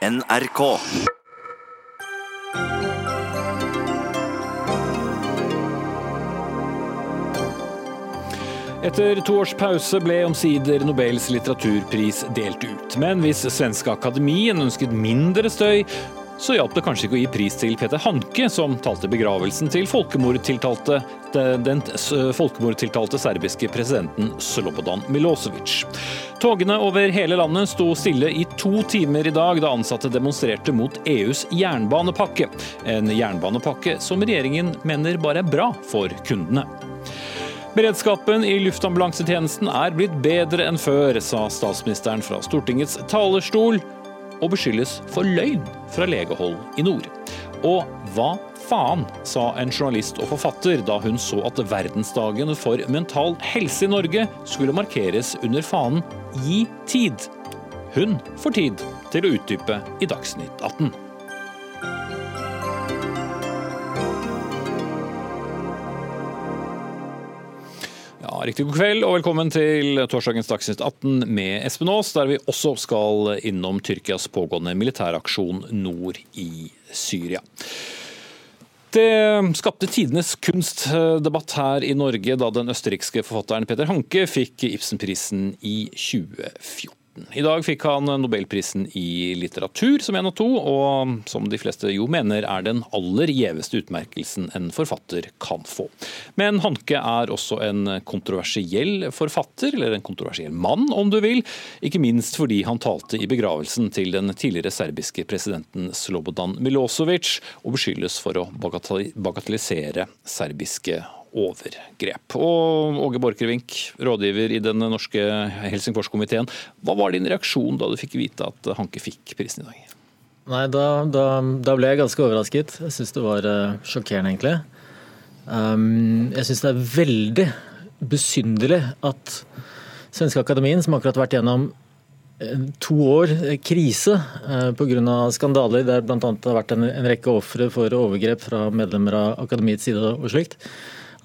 NRK. Etter to års pause ble omsider Nobels litteraturpris delt ut. Men hvis Svenske Akademien ønsket mindre støy, så hjalp det kanskje ikke å gi pris til Peter Hanke, som talte begravelsen til folkemordtiltalte, den folkemordtiltalte serbiske presidenten Slobodan Milosevic. Togene over hele landet sto stille i to timer i dag da ansatte demonstrerte mot EUs jernbanepakke. En jernbanepakke som regjeringen mener bare er bra for kundene. Beredskapen i luftambulansetjenesten er blitt bedre enn før, sa statsministeren fra Stortingets talerstol, og beskyldes for løgn fra legehold i nord. Og hva faen, sa en journalist og forfatter da hun så at verdensdagen for mental helse i Norge skulle markeres under fanen Gi tid. Hun får tid til å utdype i Dagsnytt 18. Riktig god kveld og velkommen til torsdagens Dagsnytt 18 med Espen Aas, der vi også skal innom Tyrkias pågående militæraksjon nord i Syria. Det skapte tidenes kunstdebatt her i Norge da den østerrikske forfatteren Peter Hanke fikk Ibsenprisen i 2014. I dag fikk han nobelprisen i litteratur som en av to, og som de fleste jo mener er den aller gjeveste utmerkelsen en forfatter kan få. Men Hanke er også en kontroversiell forfatter, eller en kontroversiell mann om du vil, ikke minst fordi han talte i begravelsen til den tidligere serbiske presidenten Slobodan Milosevic, og beskyldes for å bagatellisere serbiske overgrep. Og Åge Borchgrevink, rådgiver i den norske Helsingforskomiteen. Hva var din reaksjon da du fikk vite at Hanke fikk prisen i dag? Nei, Da, da, da ble jeg ganske overrasket. Jeg syns det var uh, sjokkerende, egentlig. Um, jeg syns det er veldig besynderlig at Svenske Akademien, som akkurat har vært gjennom to år krise uh, pga. skandaler der bl.a. det har vært en, en rekke ofre for overgrep fra medlemmer av akademiets side og slikt,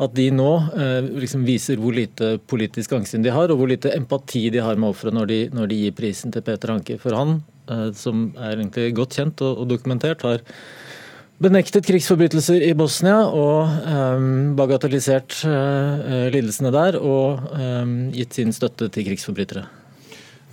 at de nå eh, liksom viser hvor lite politisk angstsyn de har, og hvor lite empati de har med ofre når, når, de gir prisen til Peter Hanke. For han, eh, som er egentlig godt kjent og, og dokumentert, har benektet krigsforbrytelser i Bosnia og eh, bagatellisert eh, lidelsene der, og eh, gitt sin støtte til krigsforbrytere.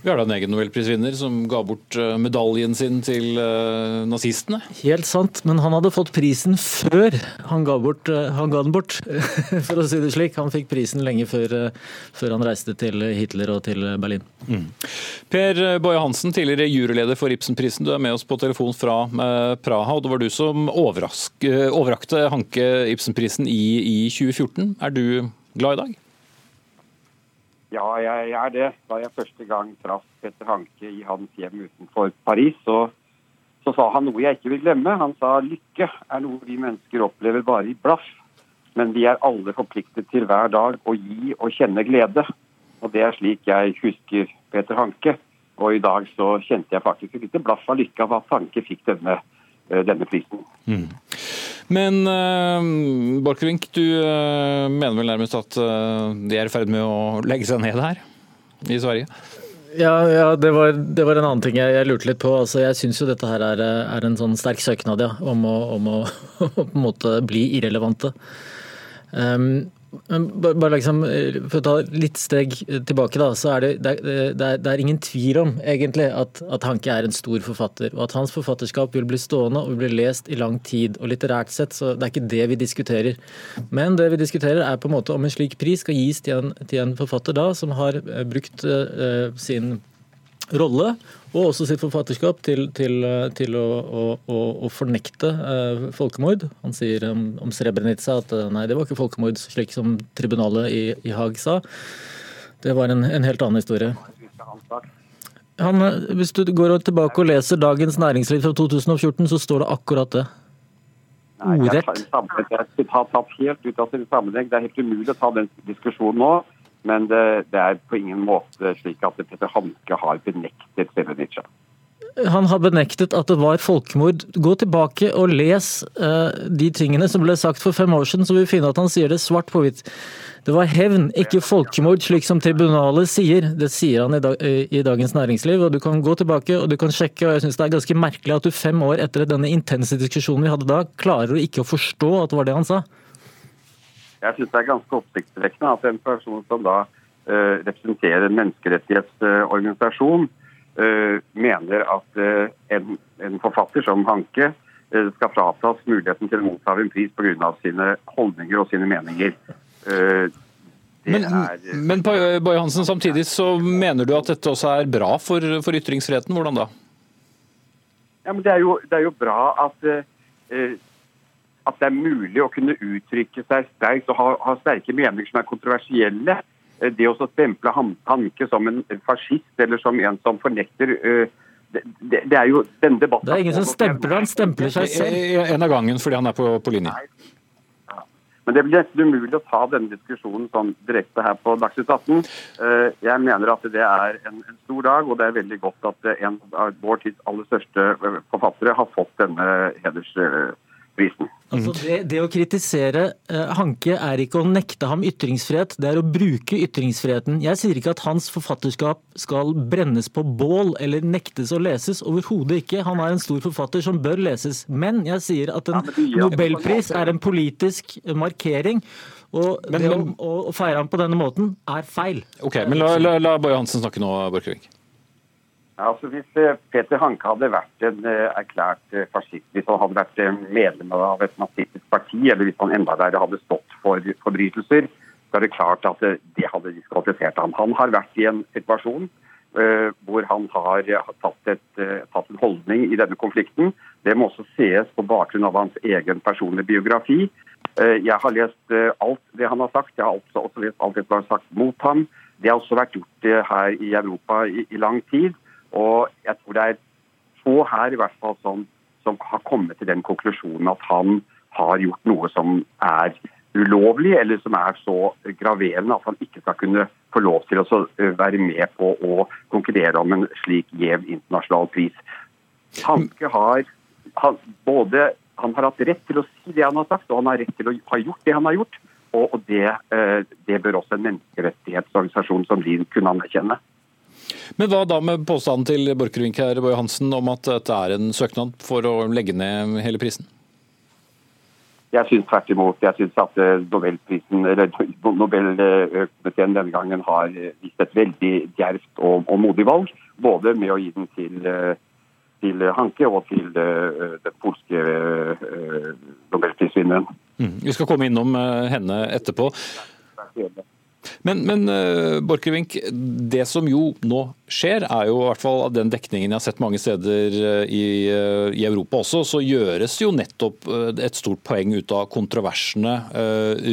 Vi har da en egen nobelprisvinner som ga bort eh, medaljen sin til uh, nazistene. Helt sant, men han hadde fått prisen før han ga, bort, uh, han ga den bort, for å si det slik. Han fikk prisen lenge før, før han reiste til Hitler og til Berlin. Mm. Per Boje Hansen, tidligere juryleder for Ibsenprisen, du er med oss på telefon fra Praha. og Det var du som overrakte Hanke Ibsenprisen i, i 2014. Er du glad i dag? Ja, jeg er det. Da jeg første gang traff Petter Hanke i hans hjem utenfor Paris, så, så, sa han noe jeg ikke vil glemme. Han sa lykke er noe vi mennesker opplever bare i blaff. Men vi er alle forpliktet til hver dag å gi og kjenne glede. Og det er slik jeg husker Peter Hanke. Og i dag så kjente jeg faktisk et lite blaff av lykke av at Hanke fikk denne, eh, denne prisen. Mm. Men uh, Borchgrevink, du uh, mener vel nærmest at uh, de er i ferd med å legge seg ned her i Sverige? Ja, ja det, var, det, var, en annen ting jeg, jeg lurte litt på. Altså, jeg syns jo dette her er, er, en sånn sterk søknad ja, om å, om å på en måte bli irrelevante. Um, bare liksom, For å ta litt steg tilbake, da, så er det, det, er, det er, ingen tvil om egentlig at, at, Hanke er en stor forfatter. Og at hans forfatterskap vil bli stående og vil bli lest i lang tid. Og litterært sett, så det er ikke det vi diskuterer. Men det vi diskuterer er på en måte om en slik pris skal gis til en, til en forfatter da, som har eh, brukt uh, sin rolle og også sitt forfatterskap til, til, til å, å, å, fornekte eh, folkemord. Han sier om, om Srebrenica at uh, nei, det var ikke folkemord, slik som tribunalet i, i Haag sa. Det var en, en, helt annen historie. Han, hvis du går tilbake og leser Dagens Næringsliv fra 2014, så står det akkurat det. Ordrett. Det er helt umulig å ta den diskusjonen nå. Men det, det, er på ingen måte slik at Petter Hanke har benektet Srebrenica. han har benektet at det var folkemord. Gå tilbake og les uh, de tingene som ble sagt for fem år siden, så vil vi finne at han sier det svart på hvitt. Det var hevn, ikke folkemord, slik som tribunalet sier. Det sier han i, dag, i, Dagens Næringsliv. og Du kan gå tilbake og du kan sjekke. og jeg synes Det er ganske merkelig at du fem år etter denne intense diskusjonen vi hadde da, klarer du ikke å forstå at det var det han sa. Jeg syns det er ganske oppsiktsvekkende at en person som da uh, representerer en menneskerettighetsorganisasjon, uh, mener at uh, en, en, forfatter som Hanke skal fratas muligheten til å motta en pris pga. sine holdninger og sine meninger. Men, er, men Boy Hansen, samtidig så mener du at dette også er bra for, for ytringsfriheten. Hvordan da? Ja, men det, er jo, det er jo bra at, at, det er mulig å kunne uttrykke seg sterkt og ha, ha sterke meninger som er kontroversielle. Eh, det å stemple Hanke som en fascist eller som en som fornekter eh, det, det, det, er jo denne debatten Det er ingen som stempler han stempler seg selv. En av gangen fordi han er på, på linje. Nei, men det blir nesten umulig å ta denne diskusjonen sånn direkte her på Dagsnytt 18. Eh, jeg mener at det er en, en, stor dag, og det er veldig godt at en av vår tids aller største eh, forfattere har fått denne heders prisen. Altså det, det, å kritisere uh, Hanke er ikke å nekte ham ytringsfrihet, det er å bruke ytringsfriheten. Jeg sier ikke at hans forfatterskap skal brennes på bål eller nektes å leses. Overhodet ikke. Han er en stor forfatter som bør leses. Men jeg sier at en nobelpris er en politisk markering. Og men, det å, å, feire ham på denne måten er feil. Ok, men La, la, la Boje Hansen snakke nå, Borchgrevink. Altså Hvis eh, Peter Hanke hadde vært en eh, erklært eh, fascist, hvis han hadde vært medlem av et nazistisk parti, eller hvis han enda verre hadde stått for forbrytelser, så er det klart at det hadde diskvalifisert ham. Han har vært i en situasjon hvor han har tatt, et, tatt, en holdning i denne konflikten. Det må også ses på bakgrunn av hans egen personlige biografi. Jeg har lest alt det han har sagt. Jeg har også lest alt det som har sagt mot ham. Det har også vært gjort her i Europa i, i lang tid. Og jeg tror det er få her i hvert fall som, som har kommet til den konklusjonen at han har gjort noe som er ulovlig, eller som er så graverende at han ikke skal kunne få lov til å være med på å konkurrere om en slik gjev internasjonal pris. Hanke har han, både han har hatt rett til å si det han har sagt, og han har rett til å ha gjort det han har gjort. Og, det, det bør også en menneskerettighetsorganisasjon som LIN kunne anerkjenne. Men hva da med påstanden til Borchgrevink her, Boje Hansen, om at dette er en søknad for å legge ned hele prisen? Jeg syns tvert imot. Jeg syns at eh, Nobelprisen, eller Nobelkomiteen denne gangen har vist et veldig djervt og, og, modig valg. Både med å gi den til, eh, til Hanke og til eh, den polske nobelprisvinneren. Mm. Vi skal komme innom henne etterpå. Men, men uh, Borchgrevink, det som jo nå skjer, er jo i hvert fall av den dekningen jeg har sett mange steder uh, i, uh, i, Europa også, så gjøres jo nettopp et stort poeng ut av kontroversene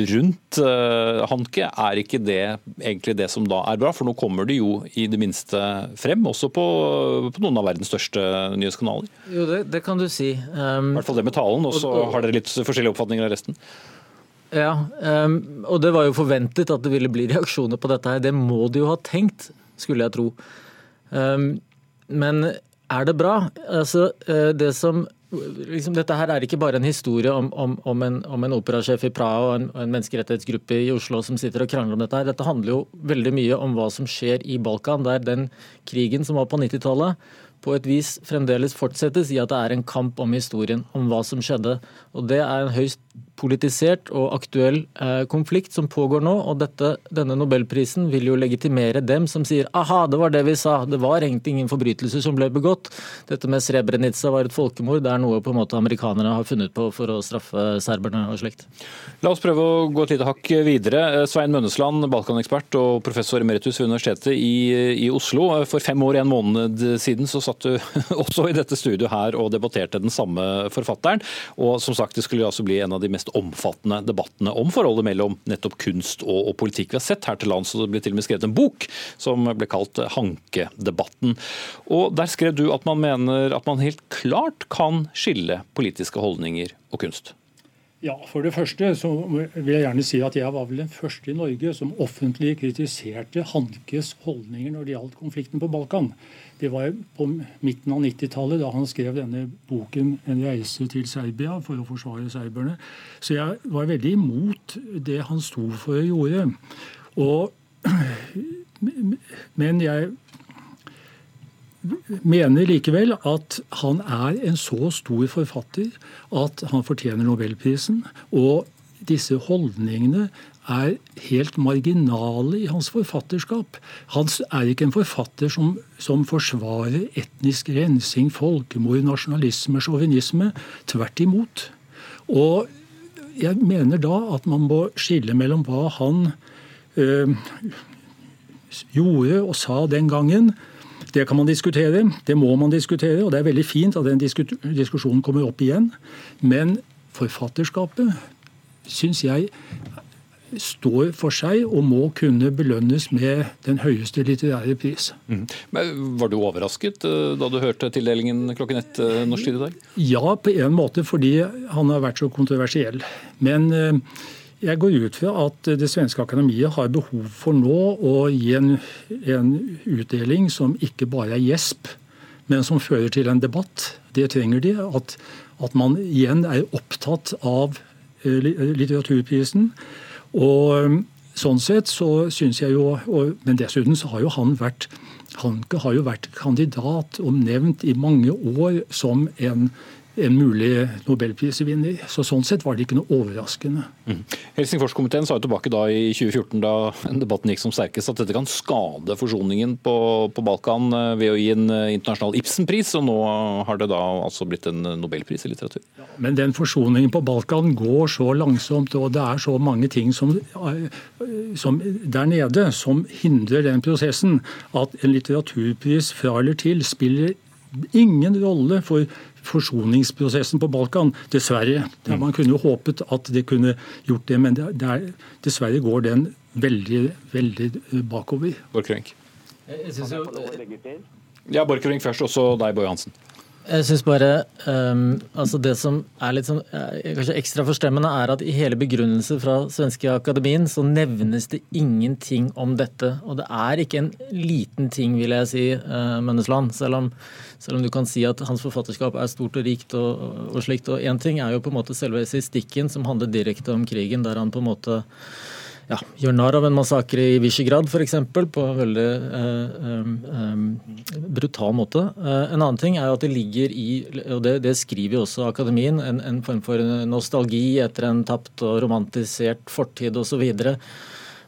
rundt Hanke. Er ikke det egentlig det som da er bra? For nå kommer det jo i det minste frem, også på, på noen av verdens største nyhetskanaler. Jo, det, det kan du si. Um, I hvert fall det med talen, og så har dere litt forskjellige oppfatninger av resten. Ja, um, og det var jo forventet at det ville bli reaksjoner på dette her. Det må de jo ha tenkt, skulle jeg tro. Um, men er det bra? Altså, uh, det som liksom, Dette her er ikke bare en historie om, om, om, en, om en, operasjef i Praha og en, en, menneskerettighetsgruppe i Oslo som sitter og krangler om dette. her. Dette handler jo veldig mye om hva som skjer i Balkan, der den krigen som var på 90-tallet, på et vis fremdeles fortsettes i at det er en kamp om historien, om hva som skjedde. Og Det er en høyst politisert og aktuell eh, konflikt som pågår nå. og dette, Denne nobelprisen vil jo legitimere dem som sier aha, det var det vi sa, det var egentlig ingen forbrytelser som ble begått. Dette med Srebrenica var et folkemord. Det er noe på en måte amerikanerne har funnet på for å straffe serberne og slikt. La oss prøve å gå et lite hakk videre. Svein Mønnesland, Balkanekspert og professor emeritus ved Universitetet i, i Oslo. For fem år og en måned siden så satt du også i dette studioet her og debatterte den samme forfatteren. Og som sagt, det skulle altså bli en av de mest omfattende debattene om forholdet mellom nettopp kunst og, og politikk. Vi har sett her til lands, og det ble til og med skrevet en bok som ble kalt Hankedebatten. Og Der skrev du at man mener at man helt klart kan skille politiske holdninger og kunst. Ja, For det første så vil jeg gjerne si at jeg var vel den første i Norge som offentlig kritiserte Hankes holdninger når det gjaldt konflikten på Balkan. Det var på midten av 90-tallet, da han skrev denne boken 'En reise til Serbia' for å forsvare serberne. Så jeg var veldig imot det han sto for og gjorde. Og, men jeg mener likevel at han er en så stor forfatter at han fortjener nobelprisen. Og disse holdningene er helt marginale i hans forfatterskap. Han er ikke en forfatter som, som forsvarer etnisk rensing, folkemord, nasjonalisme, sjåvinisme. Tvert imot. Og jeg mener da at man må skille mellom hva han øh, gjorde og sa den gangen, det kan man diskutere, det må man diskutere, og det er veldig fint at den diskusjonen kommer opp igjen. Men forfatterskapet syns jeg står for seg og må kunne belønnes med den høyeste litterære pris. Mm. var du overrasket eh, da du hørte tildelingen klokken ett eh, norsk tid i dag? Ja, på en måte fordi han har vært så kontroversiell. Men eh, jeg går ut fra at Det svenske akademiet har behov for nå å gi en, en utdeling som ikke bare er gjesp, men som fører til en debatt. Det trenger de. At, at man igjen er opptatt av eh, litteraturprisen. Og eh, Sånn sett så syns jeg jo og, Men dessuten så har jo han vært Hanke har jo vært kandidat og nevnt i mange år som en en mulig nobelprisvinner. Så Sånn sett var det ikke noe overraskende. Mm. Helsingforskomiteen sa jo tilbake da i 2014, da debatten gikk som sterkest, at dette kan skade forsoningen på, på Balkan eh, ved å gi en eh, internasjonal Ibsen-pris, og nå har det da altså blitt en nobelpris i litteratur. Ja, men den forsoningen på Balkan går så langsomt, og det er så mange ting som, eh, som der nede som hindrer den prosessen, at en litteraturpris fra eller til spiller ingen rolle for forsoningsprosessen på Balkan. Dessverre. Man kunne jo håpet at det kunne gjort det, men det er, dessverre går den veldig, veldig bakover. Borchgrevink. Ja, Borchgrevink først, og så deg, Boje Hansen. Jeg synes bare um, altså Det som er litt sånn, eh, kanskje ekstra forstemmende, er at i hele begrunnelsen fra svenske akademien så nevnes det ingenting om dette. Og det er ikke en liten ting, vil jeg si, uh, Mønnesland. Selv om, selv om, du kan si at hans forfatterskap er stort og rikt og, og slikt. Og én ting er jo på en måte selve estistikken, som handler direkte om krigen, der han på en måte ja, gjør narr av en massakre i Visegrad f.eks. på en veldig eh, eh, brutal måte. Eh, en annen ting er at det ligger i, og det, det skriver jo også akademien, en, en, form for nostalgi etter en tapt og romantisert fortid osv. Og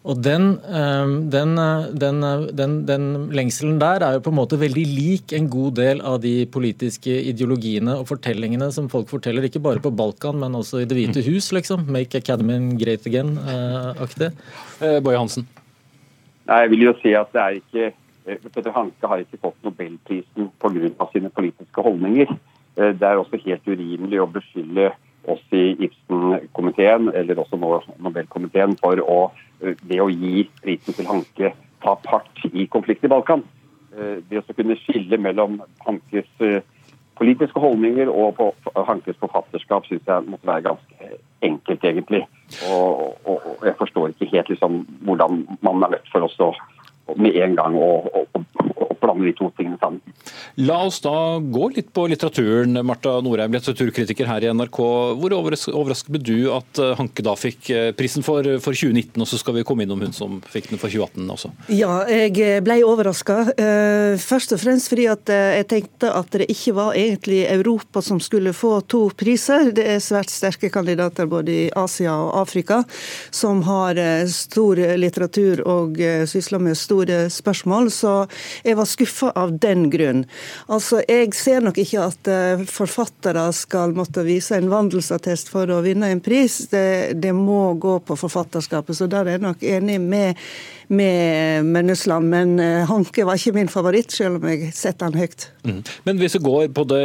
den, ehm, den, den, den, lengselen der er jo på en måte veldig lik en god del av de politiske ideologiene og fortellingene som folk forteller, ikke bare på Balkan, men også i Det hvite hus, liksom. Make Academy great again-aktig. Eh, Boje Hansen? Nei, Jeg vil jo si at det er ikke eh, Petter Hanke har ikke fått nobelprisen pga. sine politiske holdninger. Eh, det er også helt urimelig å beskylde oss i Ibsen-komiteen, eller også Nobelkomiteen, for å det å gi prisen til Hanke ta part i konflikten i Balkan. Eh, det å kunne skille mellom Hankes eh, politiske holdninger og på Hankes forfatterskap syns jeg måtte være ganske enkelt, egentlig. Og, og, og jeg forstår ikke helt liksom, hvordan man er nødt for å med en gang å, å, blande de to tingene sammen. La oss da gå litt på litteraturen. Marta Norheim, litteraturkritiker her i NRK. Hvor overrasket ble du at eh, Hanke da fikk eh, prisen for, for 2019, og så skal vi komme innom hun som fikk den for 2018 også? Ja, jeg ble overraska. Eh, først og fremst fordi at jeg tenkte at det ikke var egentlig Europa som skulle få to priser. Det er svært sterke kandidater både i Asia og Afrika som har stor litteratur og sysler med store spørsmål. Så jeg var skuffa av den grunn. Altså, Jeg ser nok ikke at eh, forfattere skal måtte vise en vandelsattest for å vinne en pris. Det, det må gå på forfatterskapet, så der er jeg nok enig med, med Mennesland. Men eh, Hanke var ikke min favoritt, selv om jeg setter han høyt. Mm. Men hvis vi går på det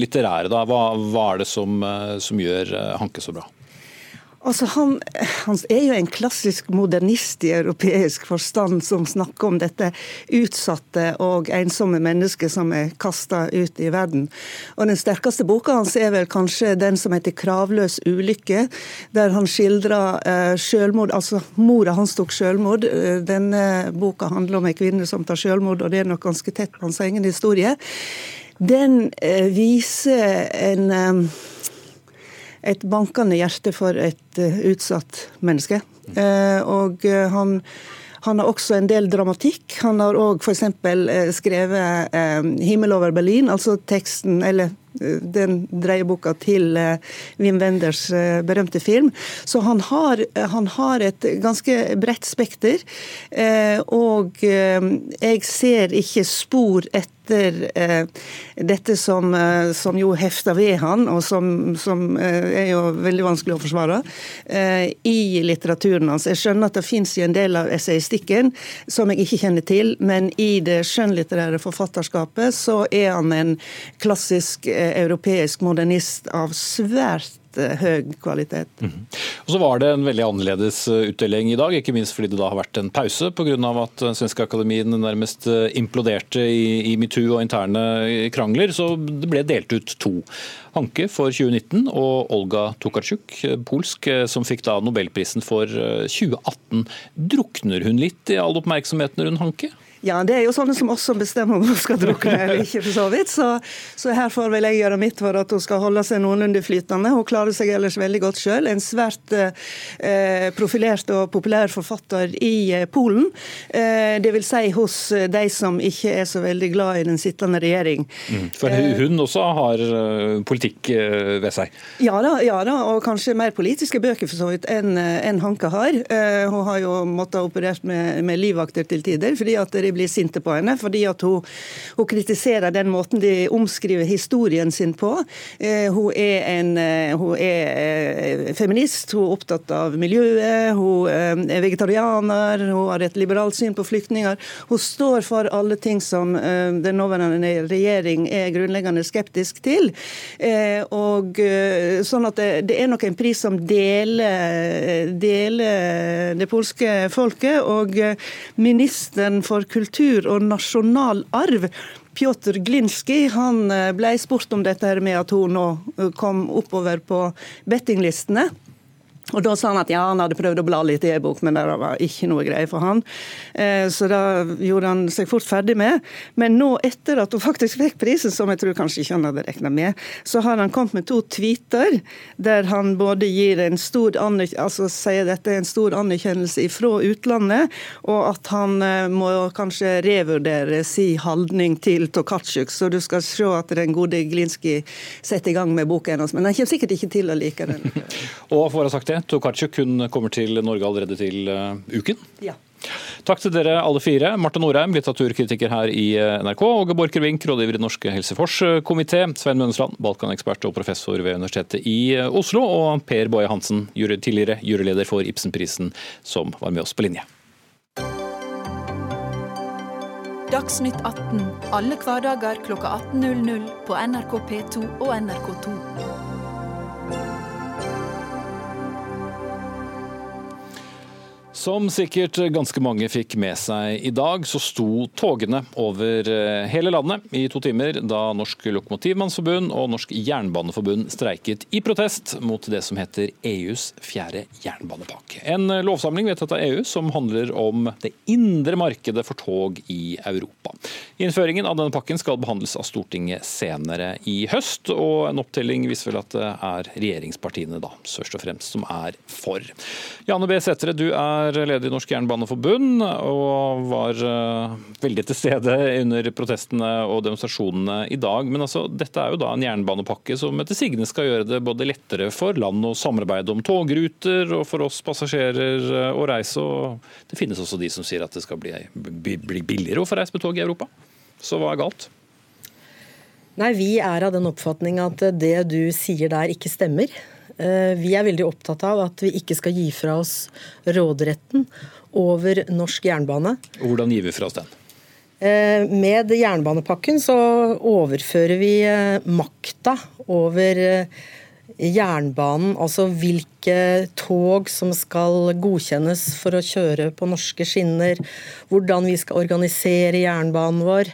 litterære, da, hva, hva er det som, eh, som gjør Hanke så bra? Altså, han, han, er jo en klassisk modernist i europeisk forstand, som snakker om dette utsatte og ensomme mennesket som er kasta ut i verden. Og Den sterkeste boka hans er vel kanskje den som heter 'Kravløs ulykke', der han skildrer eh, selvmord. Altså, mora hans tok selvmord. Eh, denne boka handler om en kvinne som tar selvmord, og det er nok ganske tett på hans egen historie. Den eh, viser en eh, et bankende hjerte for et uh, utsatt menneske. Uh, og uh, han, han, har også en del dramatikk. Han har òg f.eks. skrevet 'Himmel over Berlin', altså teksten, eller den dreieboka til Wim Wenders berømte film. Så han har, han har et ganske bredt spekter. Og jeg ser ikke spor etter eh, dette som, eh, som, jo hefter ved han, og som, som eh, er jo veldig vanskelig å forsvare, eh, i litteraturen hans. Jeg skjønner at det fins en del av essayistikken som jeg ikke kjenner til, men i det skjønnlitterære forfatterskapet så er han en klassisk eh, europeisk modernist av svært Eh, høy kvalitet. Mm -hmm. Og Så var det en veldig annerledes eh, utdeling i dag, ikke minst fordi det da har vært en pause pga. at svenske akademien nærmest eh, imploderte i, i metoo og interne krangler. Så det ble delt ut to. Hanke for 2019 og Olga Tokarczuk, polsk, som fikk da nobelprisen for 2018. Drukner hun litt i all oppmerksomheten rundt Hanke? Ja, det er jo sånne som også bestemmer om hun skal drukne eller ikke, for så vidt. Så, så, her får vel jeg gjøre mitt for at hun skal holde seg noenlunde flytende. Hun klarer seg ellers veldig godt sjøl. En svært eh, profilert og populær forfatter i eh, Polen. Eh, det vil si hos eh, de som ikke er så veldig glad i den sittende regjering. Mm, for hun også har eh, politikk eh, ved seg? Ja da, ja da, og kanskje mer politiske bøker for så vidt enn en Hanke har. Hun har jo måttet operert med, med livvakter til tider. fordi at det blir sinte på henne, fordi at hun, hun kritiserer den måten de omskriver historien sin på. Eh, hun er en eh, hun er eh, feminist, hun er opptatt av miljøet, hun er vegetarianer, hun har et liberalt syn på flyktninger. Hun står for alle ting som den nåværende regjering er grunnleggende skeptisk til. Og sånn at det, det er nok en pris som deler, deler det polske folket. Og ministeren for kultur kultur og nasjonal arv. Pjotr Glinski han eh, ble spurt om dette med at hun nå eh, kom oppover på bettinglistene. Og Da sa han at ja, han hadde prøvd å bla litt i e-bok, men det var ikke noe greie for han. Eh, så da gjorde han seg fort ferdig med. Men nå, etter at hun faktisk fikk prisen, som jeg tror kanskje ikke han hadde regna med, så har han kommet med to tweeter der han både gir en stor altså sier dette er en stor anerkjennelse fra utlandet, og at han eh, må kanskje revurdere si holdning til Tokatsjuk. Så du skal se at den gode Glinski setter i gang med boka hennes. Men han kommer sikkert ikke til å like den. og for å ha sagt det, Tokarczuk hun kommer til Norge allerede til uh, uken. Ja. Takk til dere alle fire. Marte Norheim, litteraturkritiker her i eh, NRK. Åge Borchgrevink, rådgiver i Norske helseforskomité. Svein Mønsland, Balkanekspert og professor ved Universitetet i eh, Oslo. Og Per Boje Hansen, tidligere juryleder for Ibsenprisen, som var med oss på linje. Dagsnytt 18 alle hverdager kl 18.00 på NRK P2 og NRK2. Som sikkert ganske mange fikk med seg i dag, så sto togene over eh, hele landet i to timer da Norsk Lokomotivmannsforbund og Norsk Jernbaneforbund streiket i protest mot det som heter EUs fjerde jernbanepakke. En lovsamling vedtatt av EU som handler om det indre markedet for tog i Europa. Innføringen av denne pakken skal behandles av Stortinget senere i høst, og en opptelling viser vel at det er regjeringspartiene da, først og fremst som er for. Janne B. Setre, du er er leder i Norsk Jernbaneforbund og var uh, veldig til stede under protestene og demonstrasjonene i dag. Men altså, dette er jo da en jernbanepakke som etter sigende skal gjøre det både lettere for land å samarbeide om togruter og for oss passasjerer eh, å reise. Og det finnes også de som sier at det skal bli, bli billigere å få reise med tog i Europa. Så hva er galt? Nei, Vi er av den oppfatning at det du sier der ikke stemmer. Eh, vi er veldig opptatt av at vi ikke skal gi fra oss råderetten over norsk jernbane. Hvordan gir vi fra oss den? Eh, med jernbanepakken så overfører vi eh, makta over jernbanen, altså hvilke tog som skal godkjennes for å kjøre på norske skinner, hvordan vi skal organisere jernbanen vår,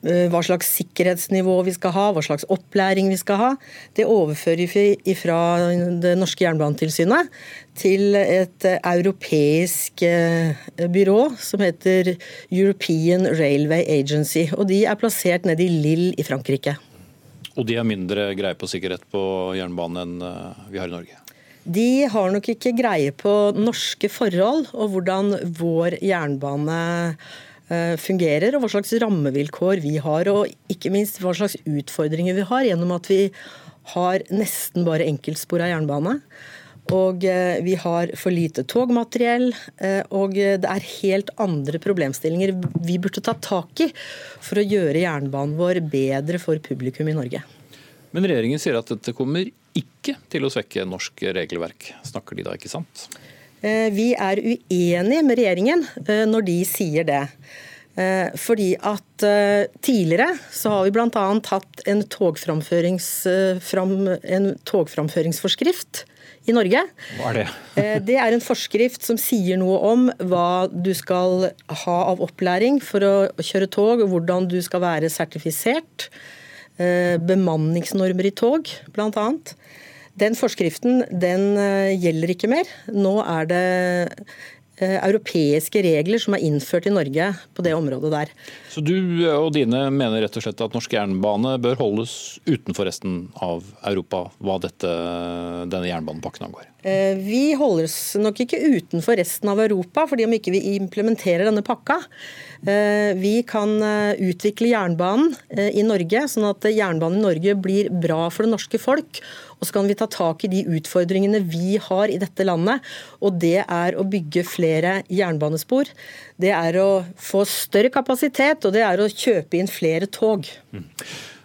hva slags sikkerhetsnivå vi skal ha, hva slags opplæring vi skal ha, det overfører vi fra det norske jernbanetilsynet til et europeisk eh, byrå som heter European Railway Agency. Og de er plassert nede i Lille i Frankrike. Og de har mindre greie på sikkerhet på jernbanen enn eh, vi har i Norge? De har nok ikke greie på norske forhold og hvordan vår jernbane eh, fungerer, og hva slags rammevilkår vi har, og ikke minst hva slags utfordringer vi har gjennom at vi har nesten bare enkeltspora jernbane. Og eh, vi har for lite togmateriell. Og det er helt andre problemstillinger vi burde ta tak i for å gjøre jernbanen vår bedre for publikum i Norge. Men regjeringen sier at dette kommer ikke til å svekke norsk regelverk. Snakker de da ikke sant? Eh, vi er uenige med regjeringen eh, når de sier det. Eh, fordi at tidligere så har vi bl.a. hatt en, togframførings, en togframføringsforskrift i Norge. Hva er det? det er en forskrift som sier noe om hva du skal ha av opplæring for å kjøre tog, hvordan du skal være sertifisert. Bemanningsnormer i tog, bl.a. Den forskriften den eh, gjelder ikke mer. Nå er det eh, europeiske regler som er innført i Norge på det området der. Så du og dine mener rett og slett at norsk jernbane bør holdes utenfor resten av Europa, hva dette, denne jernbanepakken angår? Vi holdes nok ikke utenfor resten av Europa, fordi om ikke vi implementerer denne pakka. Eh, vi kan eh, utvikle jernbanen eh, i Norge, sånn at jernbanen i Norge blir bra for det norske folk. Og så kan vi ta tak i de utfordringene vi har i dette landet. Og det er å bygge flere jernbanespor. Det er å få større kapasitet, og det er å kjøpe inn flere tog. Mm.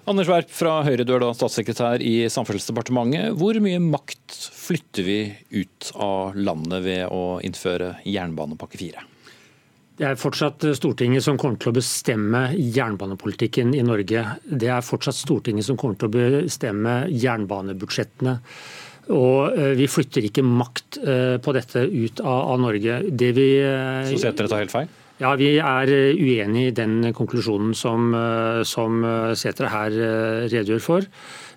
Anders Werp fra Høyre, du er da statssekretær i Samferdselsdepartementet. Hvor mye makt flytter vi ut av landet ved å innføre jernbanepakke 4? Det er fortsatt Stortinget som kommer til å bestemme jernbanepolitikken i Norge. Det er fortsatt Stortinget som kommer til å bestemme jernbanebudsjettene. Og eh, Vi flytter ikke makt eh, på dette ut av Norge. Det vi, eh, Så Sætre tar helt feil? Ja, Vi er uenig i den konklusjonen som, som Sætre her redegjør for.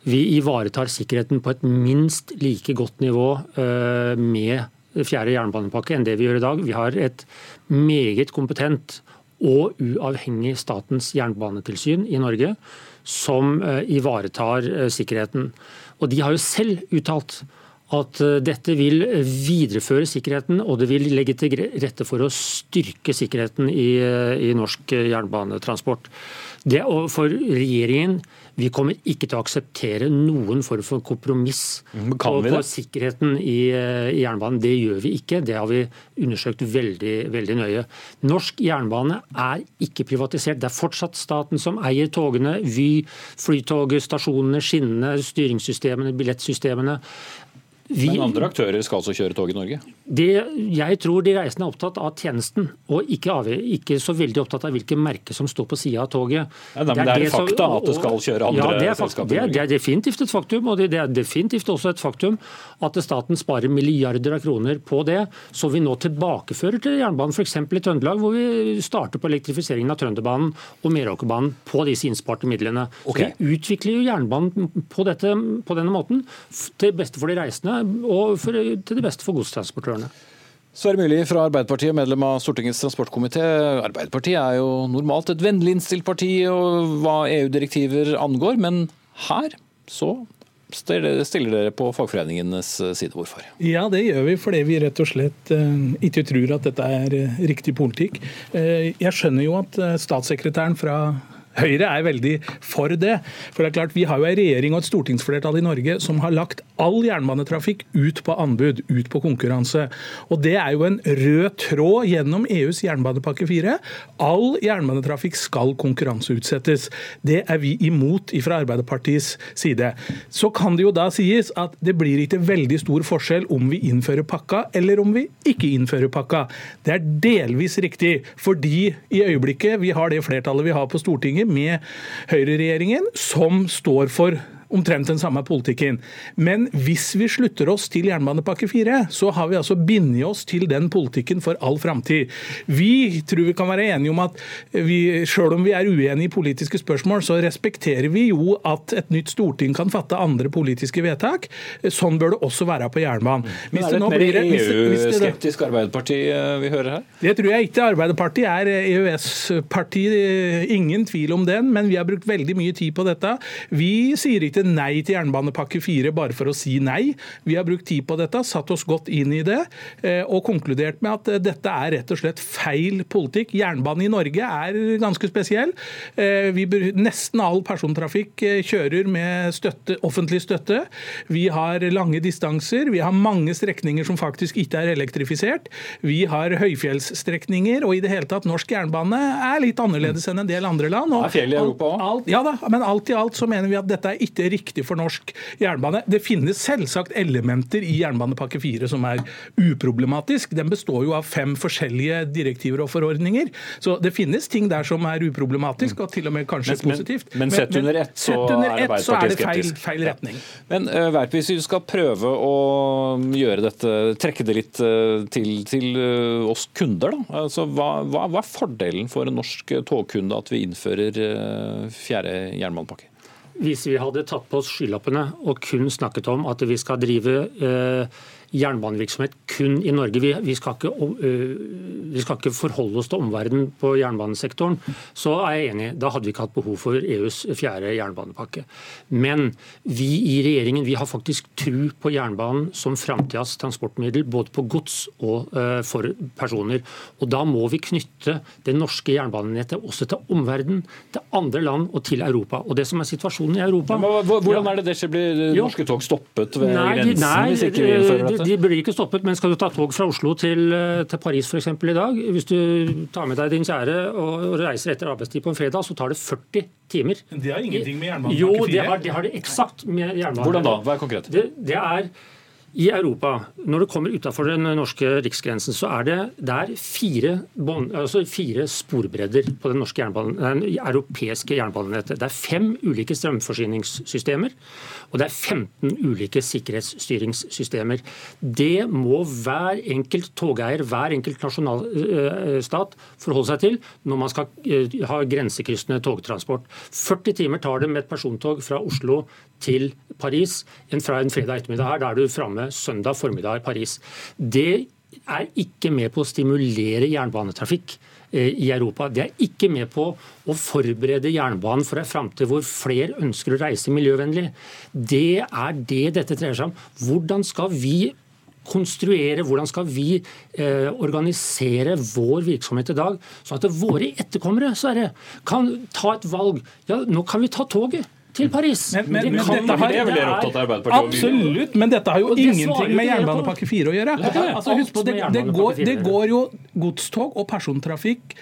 Vi ivaretar sikkerheten på et minst like godt nivå med fjerde jernbanepakke enn det vi gjør i dag. Vi har et meget kompetent og uavhengig Statens jernbanetilsyn i Norge som eh, ivaretar eh, sikkerheten. Og De har jo selv uttalt at eh, dette vil videreføre sikkerheten og det vil legge til rette for å styrke sikkerheten i, i norsk jernbanetransport. Det, for regjeringen vi kommer ikke til å akseptere noen form for kompromiss på, på, sikkerheten i, i, jernbanen. Det gjør vi ikke. Det har vi undersøkt veldig, veldig nøye. Norsk jernbane er ikke privatisert. Det er fortsatt staten som eier togene, Vy, Flytoget, stasjonene, skinnene, styringssystemene, billettsystemene. Vi, Men andre aktører skal altså kjøre tog i Norge? Det, jeg tror de reisende er opptatt av tjenesten, og ikke, av, ikke så veldig opptatt av hvilke merke som står på sida av toget. Ja, det, er, det er det fakta som, at det skal kjøre andre ja, det er, selskaper det det er definitivt et faktum, og det, er definitivt også et faktum at staten sparer milliarder av kroner på det, som vi nå tilbakefører til jernbanen, f.eks. i Trøndelag, hvor vi starter på elektrifiseringen av Trønderbanen og Meråkerbanen på disse innsparte midlene. Okay. Så Vi utvikler jo jernbanen på, dette, på denne måten, til beste for de reisende og for, til det beste for godstransportørene. Sverre Myrli fra Arbeiderpartiet, medlem av Stortingets transportkomité. Arbeiderpartiet er jo normalt et vennlig innstilt parti hva EU-direktiver angår, men her så stiller dere på fagforeningenes side. Hvorfor? Ja, det gjør vi fordi vi rett og slett eh, ikke tror at dette er eh, riktig politikk. Eh, jeg skjønner jo at statssekretæren fra Høyre er veldig for det. For det er klart, Vi har jo en regjering og et stortingsflertall i Norge som har lagt all jernbanetrafikk ut på anbud, ut på konkurranse. Og Det er jo en rød tråd gjennom EUs jernbanepakke 4. All jernbanetrafikk skal konkurranseutsettes. Det er vi imot fra Arbeiderpartiets side. Så kan det jo da sies at det blir ikke veldig stor forskjell om vi innfører pakka eller om vi ikke innfører pakka. Det er delvis riktig, fordi i øyeblikket vi har det flertallet vi har på Stortinget med høyreregjeringen, som står for omtrent den samme politikken. Men hvis vi slutter oss til jernbanepakke 4, så har vi altså bindet oss til den politikken for all framtid. Vi tror vi kan være enige om at vi, selv om vi er uenige i politiske spørsmål, så respekterer vi jo at et nytt storting kan fatte andre politiske vedtak. Sånn bør det også være på jernbanen. Men er det et mer EU-skeptisk Arbeiderparti eh, vi hører her? Det tror jeg ikke. Arbeiderpartiet er EØS-parti, ingen tvil om den, men vi har brukt veldig mye tid på dette. Vi sier ikke nei til jernbanepakke 4 bare for å si nei. Vi har brukt tid på dette, satt oss godt inn i det eh, og konkludert med at eh, dette er rett og slett feil politikk. Jernbanen i Norge er ganske spesiell. Vi, nesten all persontrafikk kjører med støtte, offentlig støtte. Vi har lange distanser. Vi har mange strekninger som faktisk ikke er elektrifisert. Vi har høyfjellsstrekninger, og i det hele tatt norsk jernbane er litt annerledes enn en del andre land. Og det er fjell i Europa òg? Ja da, men alt i alt så mener vi at dette er ikke riktig for norsk jernbane. Det finnes selvsagt elementer i jernbanepakke 4 som er uproblematisk. Den består jo av fem forskjellige direktiver og forordninger. Så det finnes ting der som er uproblematisk, og til og med kanskje men, positivt. Men, men sett under ett så, et, så, er det feil, feil retning. Ja. Men uh, Verp, hvis vi skal prøve å gjøre dette, trekke det litt uh, til, til uh, oss kunder, da. Altså, hva, hva, hva, er fordelen for en norsk togkunde at vi innfører fjerde jernbanepakke? Hvis vi hadde tatt på oss skylappene og kun snakket om at vi skal drive eh, jernbanevirksomhet kun i Norge. Vi, vi, skal ikke, vi, skal ikke, forholde oss til omverdenen på jernbanesektoren. Så er jeg enig, da hadde vi ikke hatt behov for EUs fjerde jernbanepakke. Men vi i regjeringen vi har faktisk tru på jernbanen som framtidas transportmiddel, både på gods og for personer. Og da må vi knytte det norske jernbanenettet også til omverdenen, til andre land og til Europa. Og det som er situasjonen i Europa Men Hvordan er det det blir norske tog stoppet ved nei, grensen nei, hvis ikke vi innfører dette? De blir ikke stoppet, men skal du ta tog fra Oslo til, eh, til Paris f.eks. i dag, hvis du tar med deg din kjære og reiser etter arbeidstid på en fredag, så tar det 40 timer. Det har ingenting med jernbanen Jo, det har, det har det eksakt med jernbanen. Hvordan da? Hva er konkret? Det, det er i Europa, når du kommer utafor den norske riksgrensen, så er det der fire, altså fire sporbredder på den, norske jernbanen, europeiske jernbanenettet. Det er fem ulike strømforsyningssystemer, og det er 15 ulike sikkerhetsstyringssystemer. Det må hver enkelt togeier, hver enkelt nasjonalstat forholde seg til når man skal eh, ha grensekryssende togtransport. 40 timer tar det med et persontog fra Oslo til Paris enn fra en fredag ettermiddag her. Da er du framme søndag formiddag i Paris. Det er ikke med på å stimulere jernbanetrafikk eh, i Europa. Det er ikke med på å forberede jernbanen for en framtid hvor flere ønsker å reise miljøvennlig. Det er det dette dreier seg om. Hvordan skal vi konstruere, hvordan skal vi eh, organisere vår virksomhet i dag, sånn at våre etterkommere Sverre, kan ta et valg. Ja, nå kan vi ta toget til Paris. Men, men, men dette har, det er opptatt Arbeiderpartiet. Absolutt, men dette har jo ingenting med jernbanepakke 4 å gjøre. Altså, husk på, det, det, går, det går jo godstog og persontrafikk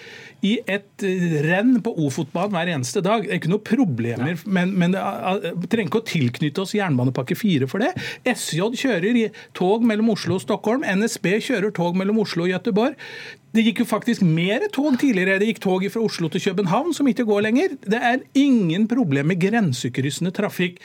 i et renn på Ofotbanen hver eneste dag. Det er ikke noe problemer, men, men vi trenger ikke å tilknytte oss jernbanepakke 4 for det. SJ kjører tog mellom Oslo og Stockholm. NSB kjører tog mellom Oslo og Göteborg. Det gikk jo faktisk mer tog tidligere. Det gikk tog fra Oslo til København, som ikke går lenger. Det er ingen problem med grensekryssende trafikk